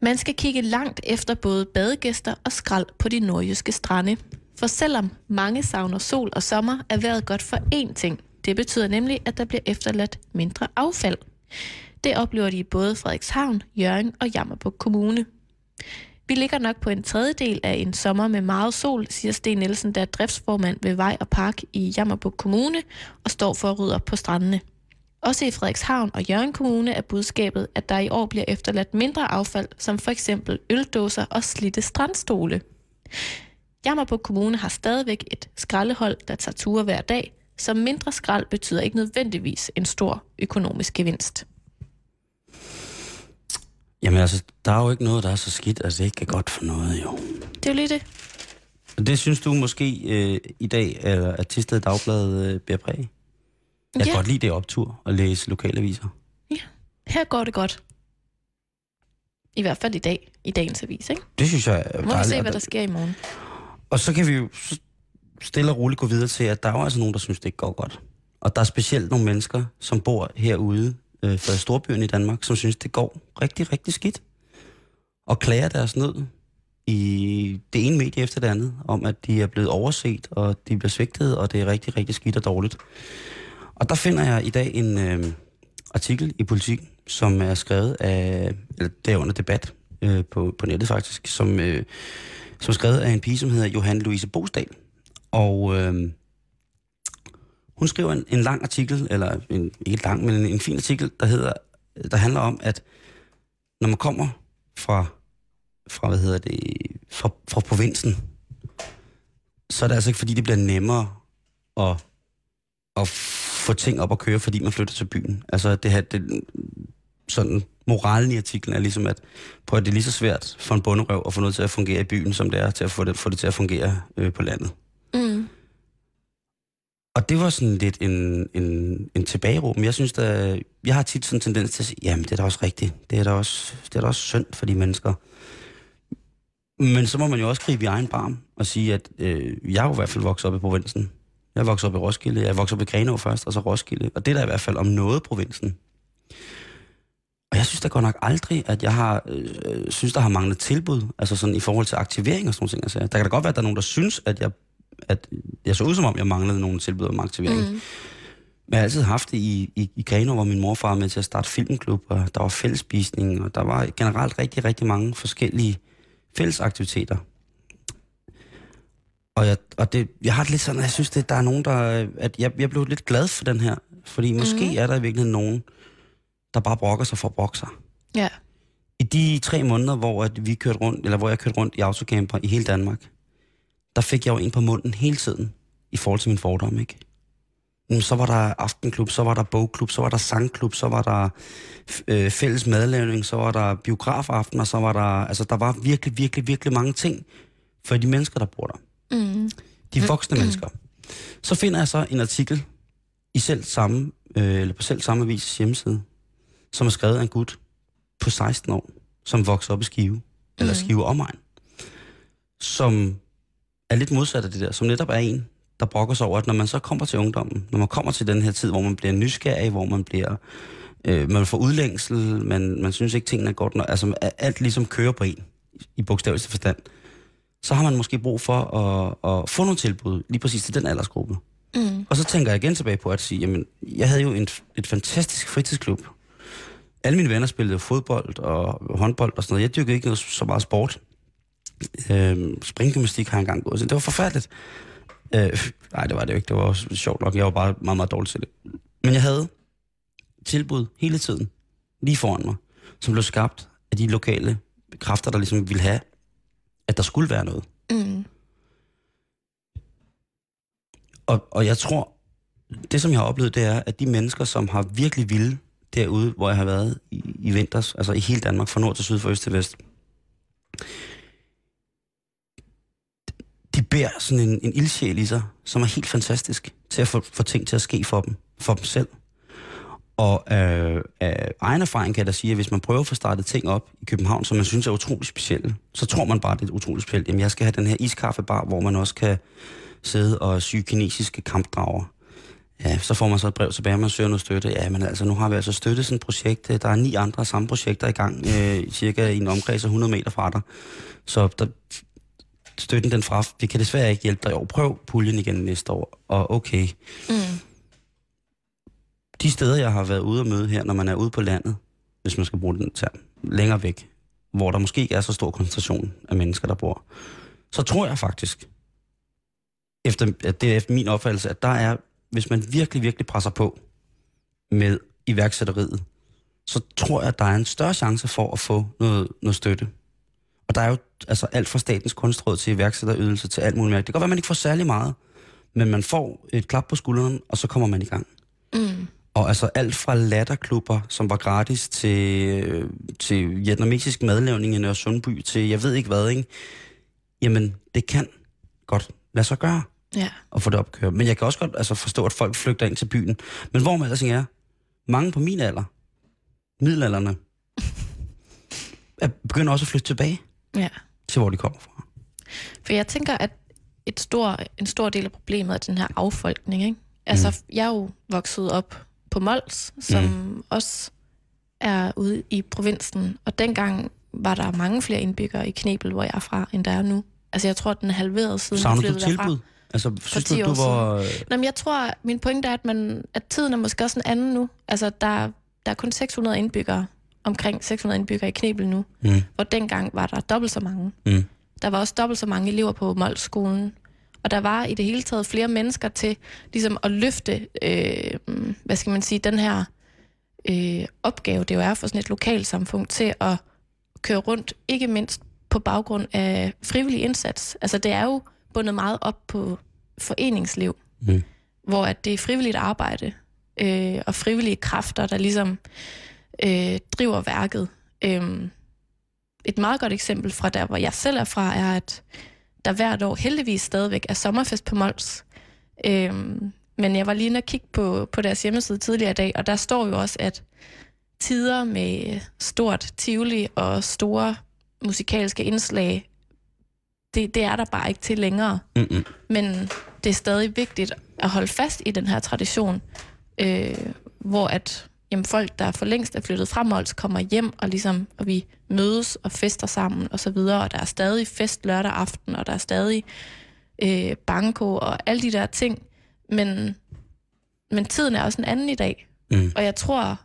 Man skal kigge langt efter både badegæster og skrald på de nordjyske strande. For selvom mange savner sol og sommer, er vejret godt for én ting. Det betyder nemlig, at der bliver efterladt mindre affald. Det oplever de i både Frederikshavn, Jørgen og Jammerburg Kommune. Vi ligger nok på en tredjedel af en sommer med meget sol, siger Sten Nielsen, der er driftsformand ved Vej og Park i Jammerburg Kommune og står for at rydde op på strandene. Også i Frederikshavn og Jørgen Kommune er budskabet, at der i år bliver efterladt mindre affald, som for eksempel øldåser og slitte strandstole. Jammerburg Kommune har stadigvæk et skraldehold, der tager ture hver dag, så mindre skrald betyder ikke nødvendigvis en stor økonomisk gevinst. Jamen altså, der er jo ikke noget, der er så skidt, det ikke er godt for noget, jo. Det er jo lige det. Og det synes du måske øh, i dag, eller at Tisted Dagblad øh, bærer præg? Jeg kan Ja. godt lide det optur at læse lokalaviser. Her går det godt. I hvert fald i dag, i dagens avis, ikke? Det synes jeg er Må vi se, hvad der sker i morgen. Og så kan vi jo stille og roligt gå videre til, at der er jo altså nogen, der synes, det ikke går godt. Og der er specielt nogle mennesker, som bor herude øh, for storbyerne i Danmark, som synes, det går rigtig, rigtig skidt. Og klager deres nød i det ene medie efter det andet, om at de er blevet overset, og de bliver svigtet, og det er rigtig, rigtig skidt og dårligt. Og der finder jeg i dag en øh, artikel i Politik, som er skrevet af, eller det er under debat øh, på, på nettet faktisk, som, øh, som er skrevet af en pige, som hedder Johanne Louise Bosdal. Og øh, hun skriver en, en lang artikel, eller en, ikke lang, men en, en fin artikel, der, hedder, der handler om, at når man kommer fra, fra hvad hedder det, fra, fra provinsen, så er det altså ikke, fordi det bliver nemmere at, at få ting op at køre, fordi man flytter til byen. Altså, det her, det, sådan, moralen i artiklen er ligesom, at, på at det er lige så svært for en bunderøv at få noget til at fungere i byen, som det er til at få det, få det til at fungere øh, på landet. Mm. Og det var sådan lidt en, en, en tilbageråb. Jeg synes, der, jeg har tit sådan en tendens til at sige, jamen det er da også rigtigt. Det er da også, det er da også synd for de mennesker. Men så må man jo også gribe i egen barm og sige, at øh, jeg er jo i hvert fald vokset op i provinsen. Jeg voksede op i Roskilde, jeg voksede op i Grenå først, og så Roskilde. Og det er da i hvert fald om noget provinsen. Og jeg synes da godt nok aldrig, at jeg har, øh, synes, der har manglet tilbud, altså sådan i forhold til aktivering og sådan noget. ting. Altså, der kan da godt være, at der er nogen, der synes, at jeg, at jeg så ud som om, jeg manglede nogle tilbud om aktivering. Mm. Mm. Men jeg har altid haft det i, i, i Grenaa, hvor min morfar var med til at starte filmklub, og der var fællesspisning, og der var generelt rigtig, rigtig mange forskellige fællesaktiviteter. Og, jeg, og det, jeg har det lidt sådan, at jeg synes, at der er nogen, der... At jeg, jeg blev lidt glad for den her, fordi måske Mhm. er der i virkeligheden nogen, der bare brokker sig for at brokke sig. Ja. I de tre måneder, hvor at vi kørte rundt, eller hvor jeg kørte rundt i autocamper i hele Danmark, der fik jeg jo en på munden hele tiden, i forhold til min fordom, ikke? Jamen, Så var der aftenklub, så var der bogklub, så var der sangklub, så var der øh, fælles madlavning, så var der biografaften, og så var der, altså der var virkelig, virkelig, virkelig mange ting for de mennesker, der bor der. Mm. De voksne mennesker. Så finder jeg så en artikel i selv samme, øh, eller på selv samme avis hjemmeside, som er skrevet af en gut på 16 år, som vokser op i Skive, eller Mhm. Skive omegn, som er lidt modsat af det der, som netop er en, der brokker sig over, at når man så kommer til ungdommen, når man kommer til den her tid, hvor man bliver nysgerrig, hvor man bliver, øh, man får udlængsel, man, man synes ikke, tingene er godt nok, altså alt ligesom kører på en, i bogstaveligste forstand, så har man måske brug for at, at få nogle tilbud, lige præcis til den aldersgruppe. Mm. Og så tænker jeg igen tilbage på at sige, jamen, jeg havde jo en, et fantastisk fritidsklub. Alle mine venner spillede fodbold og håndbold og sådan noget. Jeg dyrkede ikke noget, så meget sport. Øhm, springgymnastik har jeg engang gået til. Det var forfærdeligt. Øh, <laughs> nej, det var det jo ikke. Det var også sjovt nok. Jeg var bare meget, meget dårlig til det. Men jeg havde tilbud hele tiden, lige foran mig, som blev skabt af de lokale kræfter, der ligesom ville have, at der skulle være noget. Mm. Og, og jeg tror, det som jeg har oplevet, det er, at de mennesker, som har virkelig ville derude, hvor jeg har været i, i vinters, altså i hele Danmark, fra nord til syd, fra øst til vest, de bærer sådan en, en ildsjæl i sig, som er helt fantastisk til at få, få ting til at ske for dem, for dem selv. Og øh, af egen erfaring kan jeg da sige, at hvis man prøver at få startet ting op i København, som man synes er utrolig specielle, så tror man bare, det er utrolig specielt. Jamen, jeg skal have den her iskaffebar, hvor man også kan sidde og sy kinesiske kampdrager. Ja, så får man så et brev tilbage, man søger noget støtte. Ja, men altså, nu har vi altså støttet sådan et projekt. Der er ni andre samme projekter i gang, øh, cirka i en omkreds af 100 meter fra dig. Så der, støtten den fra, vi kan desværre ikke hjælpe dig i år. Prøv puljen igen næste år. Og okay. Mm. De steder, jeg har været ude og møde her, når man er ude på landet, hvis man skal bruge den term, længere væk, hvor der måske ikke er så stor koncentration af mennesker, der bor, så tror jeg faktisk, efter, at det er efter min opfattelse, at der er, hvis man virkelig, virkelig presser på med iværksætteriet, så tror jeg, at der er en større chance for at få noget, noget støtte. Og der er jo altså alt fra statens kunstråd til iværksætterydelse til alt muligt mere. Det kan godt være, at man ikke får særlig meget, men man får et klap på skulderen, og så kommer man i gang. Mm. Og altså alt fra latterklubber, som var gratis, til, øh, til vietnamesisk madlavning i Nørre Sundby, til jeg ved ikke hvad, ikke? Jamen, det kan godt lade sig gøre ja. at få det opkørt. Men jeg kan også godt altså, forstå, at folk flygter ind til byen. Men hvor man altså er, mange på min alder, middelalderne, <laughs> er begynder også at flytte tilbage ja. til, hvor de kommer fra. For jeg tænker, at et stor, en stor del af problemet er den her affolkning. Ikke? Altså, mm. jeg er jo vokset op på Mols, som mm. også er ude i provinsen. Og dengang var der mange flere indbyggere i Knebel, hvor jeg er fra, end der er nu. Altså, jeg tror, at den er halveret siden Savner du tilbud? Derfra. Altså, synes du, du var... Nå, men jeg tror, min pointe er, at, man, at tiden er måske også en anden nu. Altså, der, der er kun 600 indbyggere, omkring 600 indbyggere i Knebel nu, mm. hvor dengang var der dobbelt så mange. Mm. Der var også dobbelt så mange elever på Mols-skolen. Og der var i det hele taget flere mennesker til ligesom at løfte, øh, hvad skal man sige, den her øh, opgave, det jo er for sådan et lokalsamfund, til at køre rundt, ikke mindst på baggrund af frivillig indsats. Altså det er jo bundet meget op på foreningsliv, mm. hvor at det er frivilligt arbejde øh, og frivillige kræfter, der ligesom øh, driver værket. Øh, et meget godt eksempel fra der, hvor jeg selv er fra, er, at der hvert år heldigvis stadigvæk er sommerfest på Mols. Øhm, men jeg var lige at kigge på, på deres hjemmeside tidligere i dag, og der står jo også, at tider med stort tivoli og store musikalske indslag, det, det er der bare ikke til længere. Mm-mm. Men det er stadig vigtigt at holde fast i den her tradition, øh, hvor at jamen, folk, der for længst er flyttet fra Mols, kommer hjem, og, ligesom, og vi mødes og fester sammen og så videre, og der er stadig fest lørdag aften, og der er stadig øh, banko og alle de der ting, men, men tiden er også en anden i dag, mm. og jeg tror,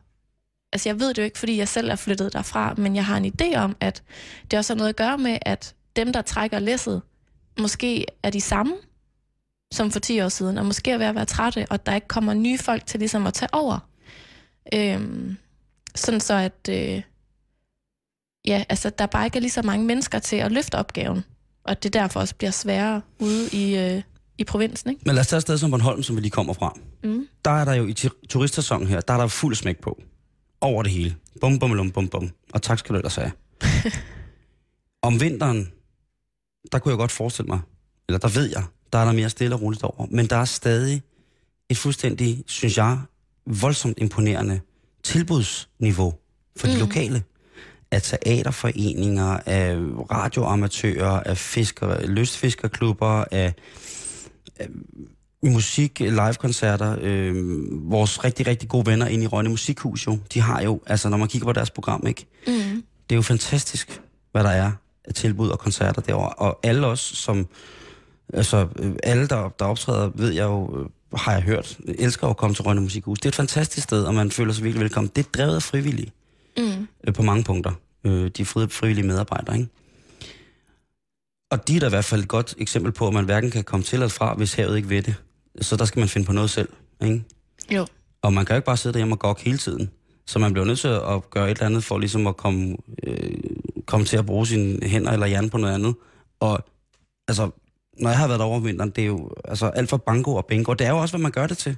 altså jeg ved det jo ikke, fordi jeg selv er flyttet derfra, men jeg har en idé om, at det også har noget at gøre med, at dem, der trækker læsset, måske er de samme, som for 10 år siden, og måske er ved at være trætte, og der ikke kommer nye folk til ligesom at tage over. Øhm, sådan så, at øh, ja, altså, der bare ikke er lige så mange mennesker til at løfte opgaven, og det derfor også bliver sværere ude i, øh, i provinsen. Ikke? Men lad os tage et sted som Bornholm, som vi lige kommer fra. Mm. Der er der jo i turistsæsonen her, der er der fuld smæk på. Over det hele. Bum, bum, bum, bum, bum. Og tak skal du ellers have. <laughs> Om vinteren, der kunne jeg godt forestille mig, eller der ved jeg, der er der mere stille og roligt over. Men der er stadig et fuldstændig, synes jeg, voldsomt imponerende tilbudsniveau for mm. de lokale. Af teaterforeninger, af radioamatører, af fisker, lystfiskerklubber, af, af musik, live-koncerter. Øh, vores rigtig, rigtig gode venner inde i Rønne Musikhus jo, de har jo, altså når man kigger på deres program, ikke? Mm. Det er jo fantastisk, hvad der er af tilbud og koncerter derovre. Og alle os, som, altså alle, der, der optræder, ved jeg jo, øh, har jeg hørt, elsker at komme til Rønne Musikhus. Det er et fantastisk sted, og man føler sig virkelig velkommen. Det er drevet af frivillige mm. øh, på mange punkter. Øh, de frivillige medarbejdere, ikke? Og de er da i hvert fald et godt eksempel på, at man hverken kan komme til eller fra, hvis havet ikke ved det. Så der skal man finde på noget selv, ikke? Jo. Og man kan jo ikke bare sidde derhjemme og gokke hele tiden. Så man bliver nødt til at gøre et eller andet for ligesom at komme, øh, komme til at bruge sine hænder eller hjerne på noget andet. Og altså, når jeg har været over vinteren, det er jo altså, alt for banko og bingo. Det er jo også, hvad man gør det til.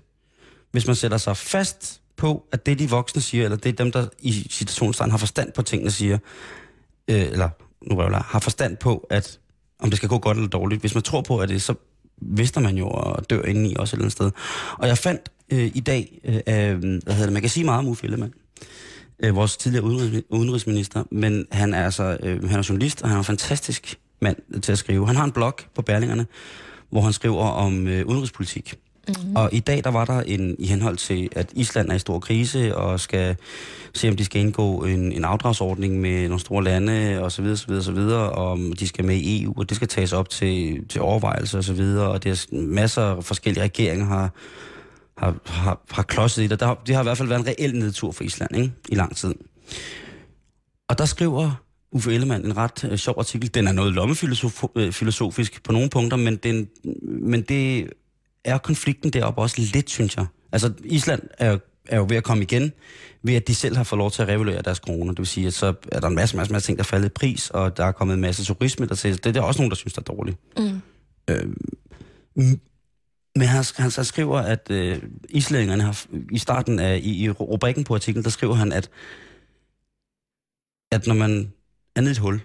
Hvis man sætter sig fast på, at det de voksne siger, eller det er dem, der i situationstegn har forstand på tingene siger, øh, eller nu jeg har forstand på, at om det skal gå godt eller dårligt. Hvis man tror på, at det så vidste man jo og dør indeni også et eller andet sted. Og jeg fandt øh, i dag, øh, hvad hedder det, man kan sige meget om Uffe Ellemann, øh, vores tidligere udenrigsminister, men han er altså, øh, han er journalist, og han er fantastisk mand til at skrive. Han har en blog på Berlingerne, hvor han skriver om øh, udenrigspolitik. Mm-hmm. Og i dag der var der en, i henhold til, at Island er i stor krise, og skal se, om de skal indgå en, en afdragsordning med nogle store lande, og så videre, så videre, så videre, og om de skal med i EU, og det skal tages op til, til overvejelse og så videre, og det er masser af forskellige regeringer har, har, har, har klodset i det. Der det har i hvert fald været en reel nedtur for Island, ikke? I lang tid. Og der skriver Uffe Ellemann en ret øh, sjov artikel. Den er noget lommefilosofisk øh, på nogle punkter, men, den, men det er konflikten deroppe også lidt, synes jeg. Altså, Island er, er jo ved at komme igen, ved at de selv har fået lov til at revaluere deres kroner. Det vil sige, at så er der en masse, masse, masse ting, der er faldet i pris, og der er kommet en masse turisme der til. Det er der også nogen, der synes, der er dårligt. Mm. Øh, men han, han så skriver, at øh, islændingerne har, i starten af, i, i rubrikken på artiklen, der skriver han, at, at når man er nede i et hul,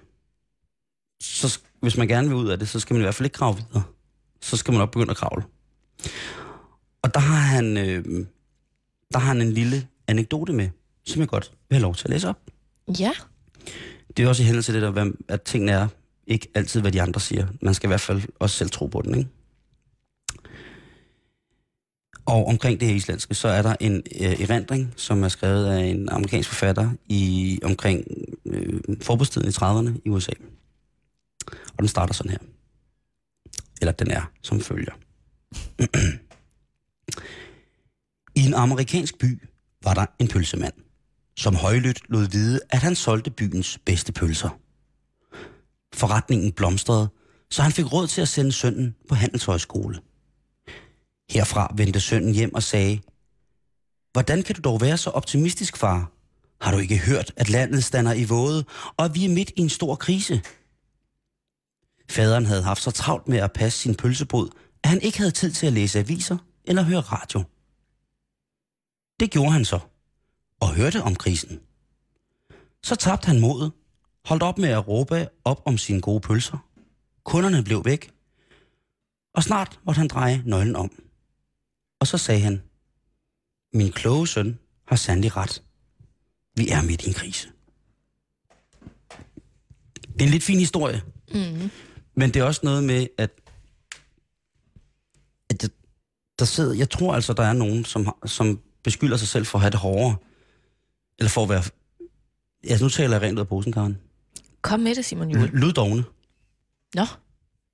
så hvis man gerne vil ud af det, så skal man i hvert fald ikke grave videre. Så skal man op begynde at kravle. Og der har han, øh, der har han en lille anekdote med, som jeg godt vil have lov til at læse op. Ja. Det er også i hændelse til det der, at tingene er ikke altid, hvad de andre siger. Man skal i hvert fald også selv tro på den, ikke? Og omkring det her islandske, så er der en øh, erindring, som er skrevet af en amerikansk forfatter i omkring øh, forbudstiden i 30'erne i USA. Og den starter sådan her. Eller den er som følger. <clears throat> I en amerikansk by var der en pølsemand, som højlydt lod vide, at han solgte byens bedste pølser. Forretningen blomstrede, så han fik råd til at sende sønnen på handelshøjskole. Herfra vendte sønnen hjem og sagde, Hvordan kan du dog være så optimistisk, far? Har du ikke hørt, at landet stander i våde, og at vi er midt i en stor krise? Faderen havde haft så travlt med at passe sin pølsebod, at han ikke havde tid til at læse aviser eller høre radio. Det gjorde han så, og hørte om krisen. Så tabte han modet, holdt op med at råbe op om sine gode pølser. Kunderne blev væk, og snart måtte han dreje nøglen om. Og så sagde han, min kloge søn har sandelig ret. Vi er midt i en krise. Det er en lidt fin historie. Mm. Men det er også noget med, at, at der sidder, jeg tror altså, der er nogen, som, som beskylder sig selv for at have det hårdere. Eller for at være... Ja, nu taler jeg rent ud af posen, Karen. Kom med det, Simon Juhl. Lyddogne. Nå,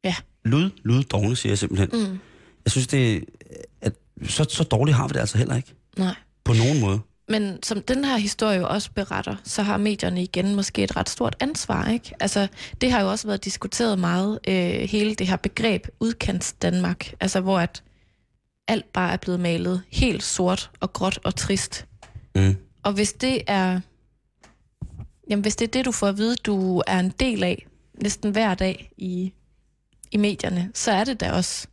ja. Lyd, lyddogne, siger jeg simpelthen. Mm. Jeg synes, det at så, så dårligt har vi det altså heller ikke. Nej. På nogen måde. Men som den her historie jo også beretter, så har medierne igen måske et ret stort ansvar, ikke? Altså, det har jo også været diskuteret meget, øh, hele det her begreb udkants Danmark, altså hvor at alt bare er blevet malet helt sort og gråt og trist. Mm. Og hvis det er, jamen hvis det er det, du får at vide, du er en del af, næsten hver dag i, i medierne, så er det da også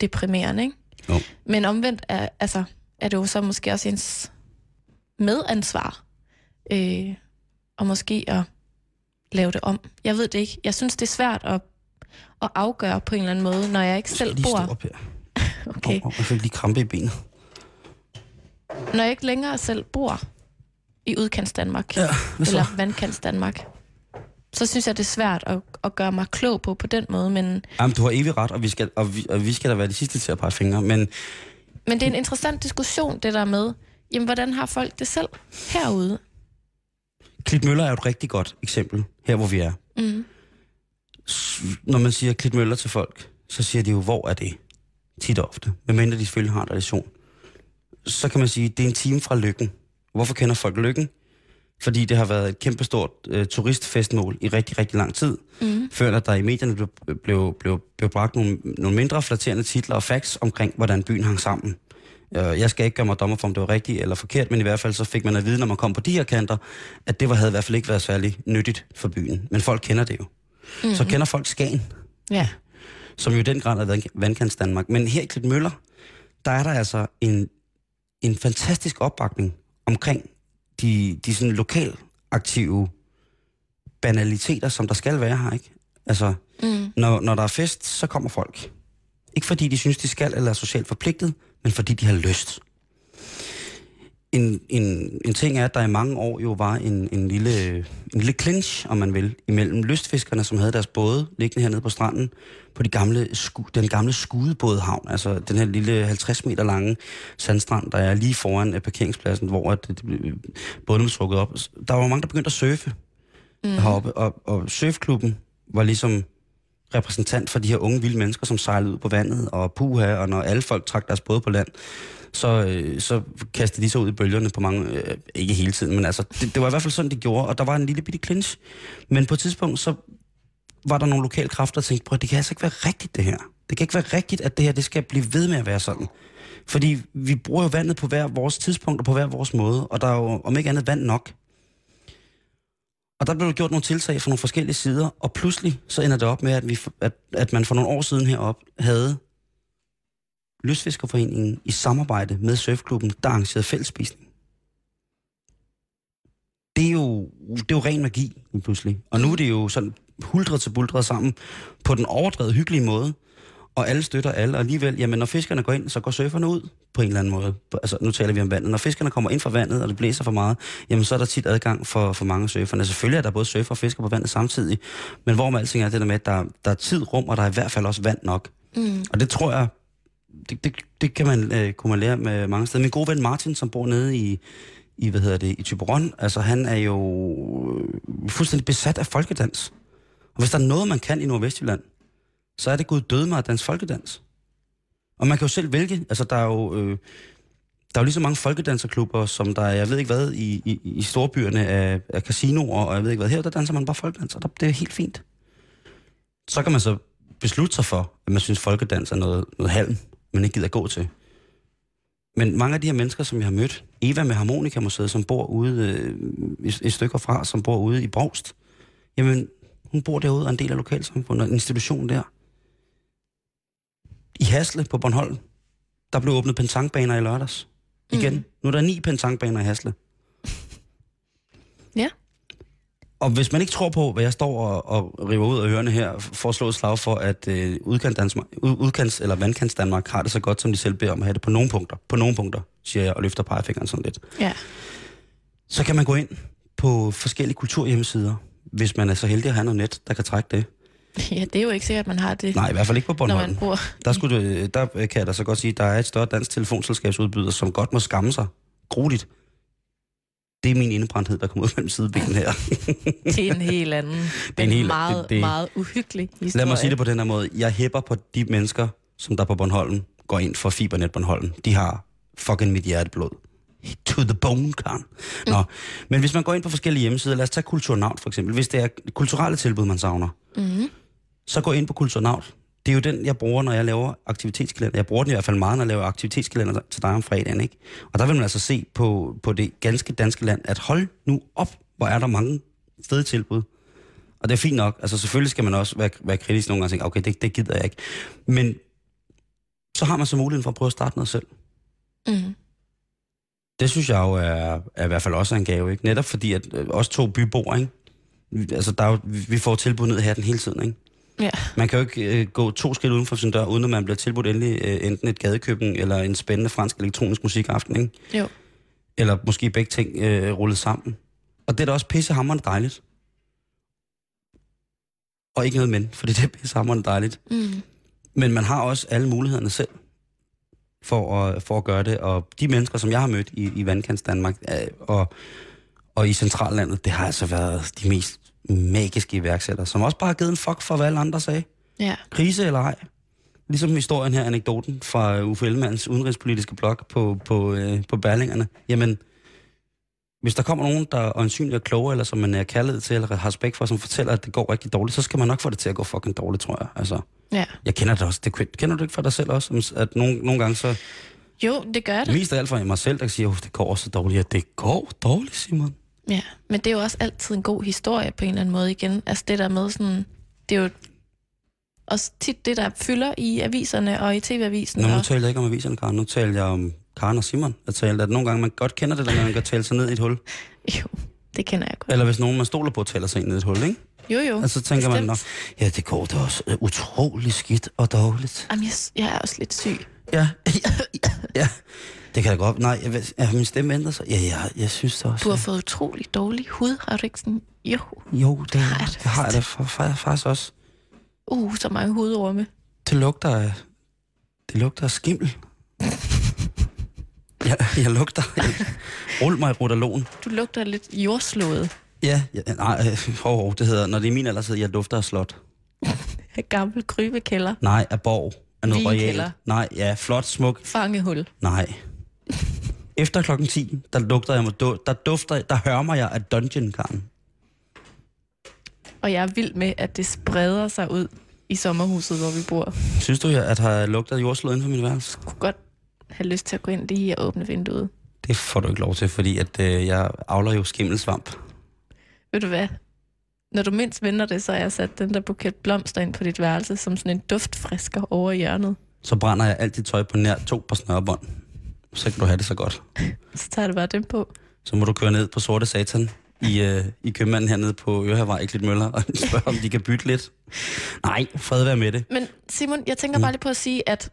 deprimerende, ikke? Jo. Men omvendt er, altså, er det jo så måske også ens medansvar, øh, og måske at lave det om. Jeg ved det ikke. Jeg synes, det er svært at, at afgøre på en eller anden måde, når jeg ikke selv bor... Jeg op her. <laughs> okay. Og, og jeg fik lige krampe i benet. Når jeg ikke længere selv bor i udkants Danmark, ja, eller vandkants Danmark, så synes jeg, det er svært at, at gøre mig klog på på den måde. Men, Jamen, du har evig ret, og vi, skal, og, vi, og vi skal da være de sidste til at pege fingre, men... Men det er en interessant diskussion, det der med, jamen, hvordan har folk det selv herude? Klitmøller er et rigtig godt eksempel, her hvor vi er. Mm. Når man siger Klitmøller til folk, så siger de jo, hvor er det? Tit og ofte. Medmindre de selvfølgelig har en relation. Så kan man sige, det er en time fra lykken. Hvorfor kender folk lykken? Fordi det har været et kæmpestort øh, turistfestmål i rigtig, rigtig lang tid, mm. før at der i medierne blev, blev, blev, blev bragt nogle, nogle mindre flatterende titler og facts omkring, hvordan byen hang sammen. Øh, jeg skal ikke gøre mig dommer for, om det var rigtigt eller forkert, men i hvert fald så fik man at vide, når man kom på de her kanter, at det var, havde i hvert fald ikke været særlig nyttigt for byen. Men folk kender det jo. Mm. Så kender folk Skagen, ja. som jo i den grad er vandkants Danmark. Men her i Klitmøller, der er der altså en, en fantastisk opbakning omkring de, de sådan lokal aktive banaliteter, som der skal være her, ikke? Altså, mm. når, når der er fest, så kommer folk. Ikke fordi de synes, de skal eller er socialt forpligtet, men fordi de har lyst. En, en, en ting er, at der i mange år jo var en, en, lille, en lille clinch, om man vil, imellem lystfiskerne, som havde deres både liggende hernede på stranden, på de gamle, sku, den gamle skudebådhavn, altså den her lille 50 meter lange sandstrand, der er lige foran uh, parkeringspladsen, hvor at, det, bådene blev trukket op. Der var mange, der begyndte at surfe mm. heroppe, og, og surfklubben var ligesom repræsentant for de her unge vilde mennesker, som sejlede ud på vandet, og puha, og når alle folk trak deres både på land, så, øh, så kastede de sig ud i bølgerne på mange, øh, ikke hele tiden, men altså, det, det var i hvert fald sådan, de gjorde, og der var en lille bitte clinch. Men på et tidspunkt, så var der nogle lokale kræfter, der tænkte, det kan altså ikke være rigtigt det her. Det kan ikke være rigtigt, at det her det skal blive ved med at være sådan. Fordi vi bruger jo vandet på hver vores tidspunkt og på hver vores måde, og der er jo om ikke andet vand nok. Og der blev der gjort nogle tiltag fra nogle forskellige sider, og pludselig så ender det op med, at, vi, at, at man for nogle år siden herop havde Lystfiskerforeningen i samarbejde med Surfklubben, der arrangerede fællesspisning. Det er jo, det er jo ren magi, pludselig. Og nu er det jo sådan huldret til buldret sammen på den overdrevet hyggelige måde og alle støtter alle, og alligevel, jamen når fiskerne går ind, så går surferne ud på en eller anden måde. Altså nu taler vi om vandet. Når fiskerne kommer ind fra vandet, og det blæser for meget, jamen så er der tit adgang for, for mange surferne. Selvfølgelig er der både surfer og fisker på vandet samtidig, men hvor man alting er det der med, at der, der er tid, rum, og der er i hvert fald også vand nok. Mm. Og det tror jeg, det, det, det kan man, øh, kunne man lære med mange steder. Min gode ven Martin, som bor nede i, i hvad hedder det, i Tyberon, altså han er jo øh, fuldstændig besat af folkedans. Og hvis der er noget, man kan i Nordvestjylland, så er det gået døde mig af dansk folkedans. Og man kan jo selv vælge, altså der er jo, øh, der er jo lige så mange folkedanserklubber, som der er, jeg ved ikke hvad, i, i, i storbyerne af, af casinoer, og jeg ved ikke hvad, her der danser man bare folkedans, og det er helt fint. Så kan man så beslutte sig for, at man synes, folkedans er noget, noget halm, man ikke gider gå til. Men mange af de her mennesker, som jeg har mødt, Eva med Harmonikamuseet, som bor ude øh, et, et stykke fra, som bor ude i Brogst, jamen, hun bor derude og en del af lokalsamfundet, en institution der i Hasle på Bornholm, der blev åbnet pentangbaner i lørdags. Igen. Mm. Nu er der ni pentangbaner i Hasle. <laughs> ja. Og hvis man ikke tror på, hvad jeg står og, og river ud af ørerne her, for at slå et slag for, at øh, udkants, udkants, eller vandkants Danmark har det så godt, som de selv beder om at have det på nogle punkter. På nogle punkter, siger jeg og løfter pegefingeren sådan lidt. Ja. Så kan man gå ind på forskellige kulturhjemmesider, hvis man er så heldig at have noget net, der kan trække det. <laughs> Ja, det er jo ikke sikkert, at man har det. Nej, i hvert fald ikke på Bornholm. Når man bor... Der, skulle, der kan jeg da så godt sige, at der er et større dansk telefonselskabsudbyder, som godt må skamme sig. Grueligt. Det er min indebrændthed, der kommer ud mellem sidebenen her. <laughs> det er en helt anden, det er en helt, meget, det, det, meget uhyggelig historie. Lad mig sige det på den her måde. Jeg hæpper på de mennesker, som der på Bornholm går ind for Fibernet Bornholm. De har fucking mit hjerteblod. To the bone, kan. Nå, mm. men hvis man går ind på forskellige hjemmesider, lad os tage Kulturnavn for eksempel. Hvis det er kulturelle tilbud, man savner, mm så gå ind på Kulturnaut. Det er jo den, jeg bruger, når jeg laver aktivitetskalender. Jeg bruger den i hvert fald meget, når jeg laver aktivitetskalender til dig om fredagen. Ikke? Og der vil man altså se på, på det ganske danske land, at hold nu op, hvor er der mange fede tilbud. Og det er fint nok. Altså selvfølgelig skal man også være, være kritisk nogle gange og tænke, okay, det, det gider jeg ikke. Men så har man så muligheden for at prøve at starte noget selv. Mm. Det synes jeg jo er, er i hvert fald også en gave, ikke? Netop fordi, at øh, os to byboer, ikke? Altså, der er jo, vi får tilbud ned her den hele tiden, ikke? Ja. Man kan jo ikke øh, gå to skridt uden for sin dør, uden at man bliver tilbudt endelig øh, enten et gadekøkken eller en spændende fransk elektronisk musikaften, ikke? Jo. Eller måske begge ting øh, rullet sammen. Og det er da også pissehammerende dejligt. Og ikke noget men, for det er <laughs> pissehammerende dejligt. Mm. Men man har også alle mulighederne selv for at, for at gøre det. Og de mennesker, som jeg har mødt i, i Vandkants Danmark øh, og, og i Centrallandet, det har altså været de mest magiske iværksættere, som også bare har givet en fuck for, hvad alle andre sagde. Ja. Krise eller ej. Ligesom historien her, anekdoten fra Uffe Ellemanns udenrigspolitiske blog på, på, øh, på Berlingerne. Jamen, hvis der kommer nogen, der er øjensynligt er klogere, eller som man er kærlighed til, eller har respekt for, som fortæller, at det går rigtig dårligt, så skal man nok få det til at gå fucking dårligt, tror jeg. Altså, ja. Jeg kender det også. Det, kender du ikke for dig selv også? At nogle, nogle gange så... Jo, det gør det. Mest af alt for mig selv, der siger, at det går så dårligt. Ja, det går dårligt, Simon. Ja, men det er jo også altid en god historie på en eller anden måde igen. Altså det der med sådan, det er jo også tit det, der fylder i aviserne og i tv-avisen. Nå, nu taler jeg ikke om aviserne, Karen. Nu taler jeg om Karen og Simon. Jeg taler, at nogle gange man godt kender det, når man kan tale sig ned i et hul. <laughs> Jo, det kender jeg godt. Eller hvis nogen, man stoler på, taler sig ind i et hul, ikke? Jo, jo. Og så tænker man, bestemt. Nå, ja, det går da også øh, utrolig skidt og dårligt. Jamen, jeg, jeg er også lidt syg. Ja, <laughs> ja, det kan da godt. Nej, jeg, ja, min stemme ændrer sig. Ja, ja, jeg synes det også. Du har fået utrolig dårlig hud, har du ikke sådan? Jo, Jo, det, har jeg det har jeg da for, for, faktisk også. uh, så mange hudorme. Det lugter af... Det lugter af skimmel. jeg, jeg lugter... Rul mig i rotalon. Du lugter lidt jordslået Ja, ja nej, øh, hov, det hedder... Når det er min alder, så jeg dufter af slot. af <laughs> gammel krybekælder. Nej, af borg. Af noget royalt. Nej, ja, flot, smuk. Fangehul. Nej. Efter klokken 10, der lugter jeg mig... Der dufter... Der hørmer jeg af dungeon Karen. Og jeg er vild med, at det spreder sig ud i sommerhuset, hvor vi bor. Synes du, at har lugtet jordslået inden for mit værelse? Jeg kunne godt have lyst til at gå ind lige og åbne vinduet. Det får du ikke lov til, fordi at, øh, jeg avler jo skimmelsvamp. Ved du hvad? Når du mindst vender det, så har jeg sat den der buket blomster ind på dit værelse, som sådan en duftfrisker over hjørnet. Så brænder jeg alt dit tøj på nær to par snørebånd. Så kan du have det så godt. <laughs> Så tager det bare dem på. Så må du køre ned på Sorte Satan i, øh, i købmanden hernede på Ørehavvej i Klitmøller og <laughs> spørge, om de kan bytte lidt. Nej, fred være med det. Men Simon, jeg tænker Mm. bare lige på at sige, at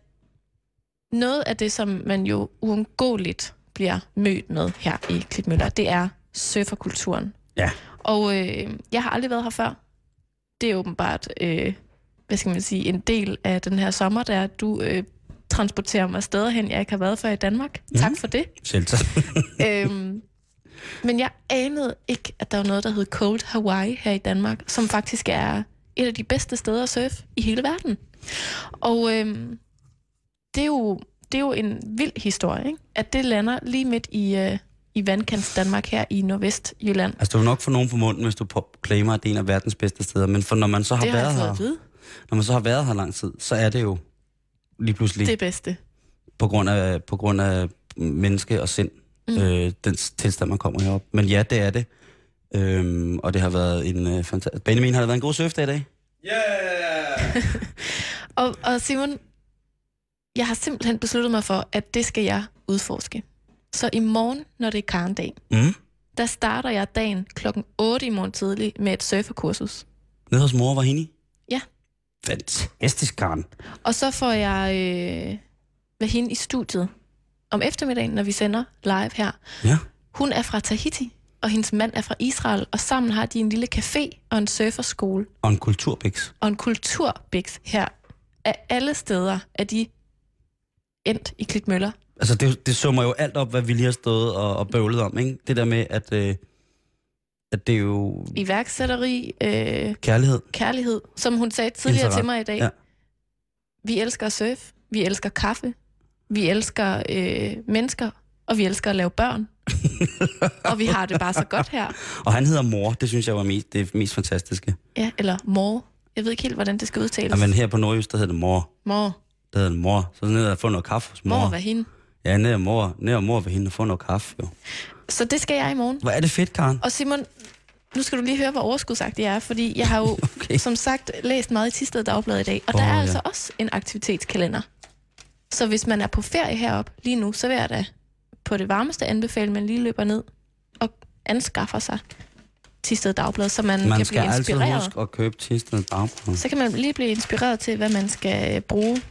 noget af det, som man jo uundgåeligt bliver mødt med her i Klitmøller, det er surferkulturen. Ja. Og øh, jeg har aldrig været her før. Det er åbenbart, øh, hvad skal man sige, en del af den her sommer, der du øh, transporterer mig steder hen, jeg ikke har været før i Danmark. Mm. Tak for det. Selv tak. <laughs> øhm, men jeg anede ikke, at der var noget, der hed Cold Hawaii her i Danmark, som faktisk er et af de bedste steder at surfe i hele verden. Og øhm, det, er jo, det er jo en vild historie, ikke? at det lander lige midt i, øh, i vandkants Danmark her i Nordvestjylland. Altså, du vil nok få nogen på munden, hvis du claimer, at det er en af verdens bedste steder. Men for når man så har, Det har været fået her, når man så har været her lang tid, så er det jo lige pludselig Det bedste. på grund af, på grund af menneske og sind, mm. øh, den tilstand, man kommer herop. Men ja, det er det. Øhm, og det har været en øh, fantastisk... Benjamin, har det været en god surfdag i dag? <laughs> Og, og Simon, jeg har simpelthen besluttet mig for, at det skal jeg udforske. Så i morgen, når det er karndag, Mm. der starter jeg dagen klokken 8 i morgen tidlig med et surferkursus. Nede hos mor var hende? Fantastisk, Karen. Og så får jeg øh, med hende i studiet om eftermiddagen, når vi sender live her. Ja. Hun er fra Tahiti, og hendes mand er fra Israel, og sammen har de en lille café og en surferskole Og en kulturbiks. og en kulturbiks her. Af alle steder er de endt i Klitmøller. Altså, det, det summer jo alt op, hvad vi lige har stået og, og bøvlet om, ikke? Det der med, at, øh, at det er jo Iværksætteri, øh, kærlighed. kærlighed, som hun sagde tidligere Interesse. til mig i dag. Ja. Vi elsker at surfe, vi elsker kaffe, vi elsker øh, mennesker, og vi elsker at lave børn. og vi har det bare så godt her. <laughs> Og han hedder mor, det synes jeg var mest, det mest fantastiske. Ja, eller mor. Jeg ved ikke helt, hvordan det skal udtales. Ja, men her på Nordjysk, der hedder det mor. Mor. Der hedder det mor. Så ned og få noget kaffe hos mor. Mor var hende. Ja, ned og mor, ned og mor ved hende og få noget kaffe, jo. Så det skal jeg i morgen. Hvor er det fedt, Karen. Og Simon, nu skal du lige høre, hvor overskudsagtig jeg er, fordi jeg har jo, <laughs> Okay. som sagt, læst meget i Tisted Dagblad i dag, og Åh, der er ja. altså også en aktivitetskalender. Så hvis man er på ferie heroppe lige nu, så vil jeg da på det varmeste anbefale, at man lige løber ned og anskaffer sig Tisted Dagblad, så man, Man kan skal blive altid inspireret. huske at købe Tisted Dagblad. Så kan man lige blive inspireret til, hvad man skal bruge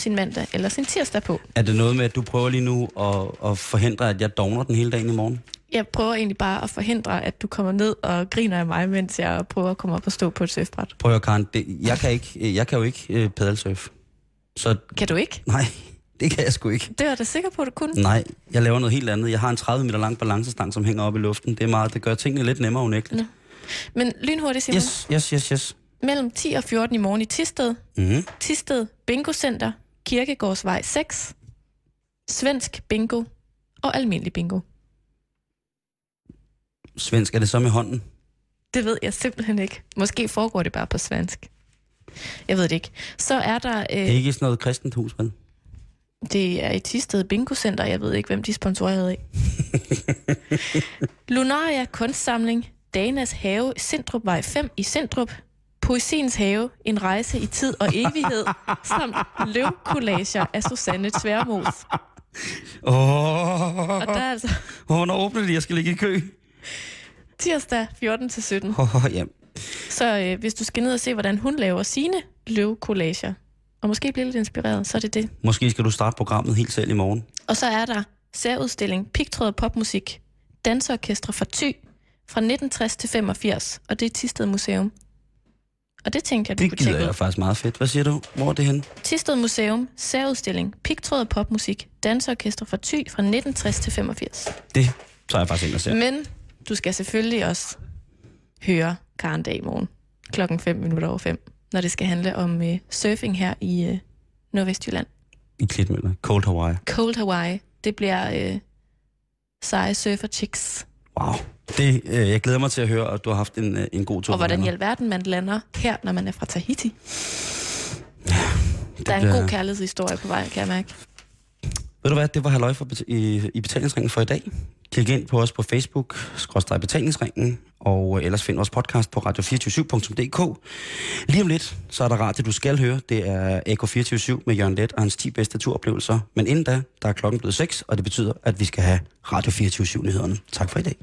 sin mandag eller sin tirsdag på. Er det noget med, at du prøver lige nu at, at forhindre, at jeg dogner den hele dagen i morgen? Jeg prøver egentlig bare at forhindre, at du kommer ned og griner af mig, mens jeg prøver at komme op og stå på et surfbræt. Prøv at Karen, det, jeg, kan ikke, jeg kan jo ikke øh, pedalsurf. Så Kan du ikke? nej, <laughs> det kan jeg sgu ikke. Det var da sikker på, at du kunne. Nej, jeg laver noget helt andet. Jeg har en 30 meter lang balancestang, som hænger op i luften. Det er meget, det gør tingene lidt nemmere unægteligt. Men lynhurtigt, Simon. Yes, yes, yes, yes. Mellem 10 og 14 i morgen i Tisted. Mm. Tisted Bingo Center, Kirkegårdsvej 6. Svensk bingo og almindelig bingo. Svensk, er det så med hånden? Det ved jeg simpelthen ikke. Måske foregår det bare på svensk. Jeg ved det ikke. Så er der... Det er Øh, ikke sådan noget kristent hus, vel? det er i Tisted Bingo Center. Jeg ved ikke, hvem de er sponsoreret af. <laughs> Lunaria Kunstsamling. Danas Have, Sindrupvej 5 i Sindrup. Poesiens Have, en rejse i tid og evighed, <laughs> samt løvkollager af Susanne Tværmos. Åh, Og der er altså oh, hvornår åbner de? Jeg skal ligge i kø. tirsdag 14 til 17. Oh, ja. Så øh, hvis du skal ned og se, hvordan hun laver sine løvcollager, og måske blive lidt inspireret, så er det det. Måske skal du starte programmet helt selv i morgen. Og så er der særudstilling Pigtråd og Popmusik, Danseorkestre fra Thy fra 1960 til 85, og det er Tisted Museum. Og det tænkte jeg, du Det kunne gider tjekke jeg ud. faktisk meget fedt. Hvad siger du? Hvor er det henne? Tisted Museum, særudstilling Pigtråd og Popmusik, Danseorkestre fra Thy fra 1960 til 85. Det tager jeg faktisk ind og ser. Men du skal selvfølgelig også høre Karen Dag i morgen klokken 5 minutter over 5, når det skal handle om øh, surfing her i øh, Nordvestjylland. I Klitmøller. Cold Hawaii. Cold Hawaii. Det bliver øh, seje surfer chicks. Wow. Det, øh, jeg glæder mig til at høre, at du har haft en, øh, en god tur. Og hvordan i alverden man lander her, når man er fra Tahiti. Det Der er en bliver- god kærlighedshistorie på vej, kan jeg mærke. Ved du hvad, det var halløj for, i, i betalingsringen for i dag. Klik ind på os på Facebook, skrådstræk betalingsringen, og øh, ellers find vores podcast på radio247.dk. Lige om lidt, så er der radio, du skal høre. Det er Eko 24 med Jørgen Let og hans 10 bedste turoplevelser. Men inden da, der er klokken blevet 6, og det betyder, at vi skal have Radio 24 nyhederne Tak for i dag.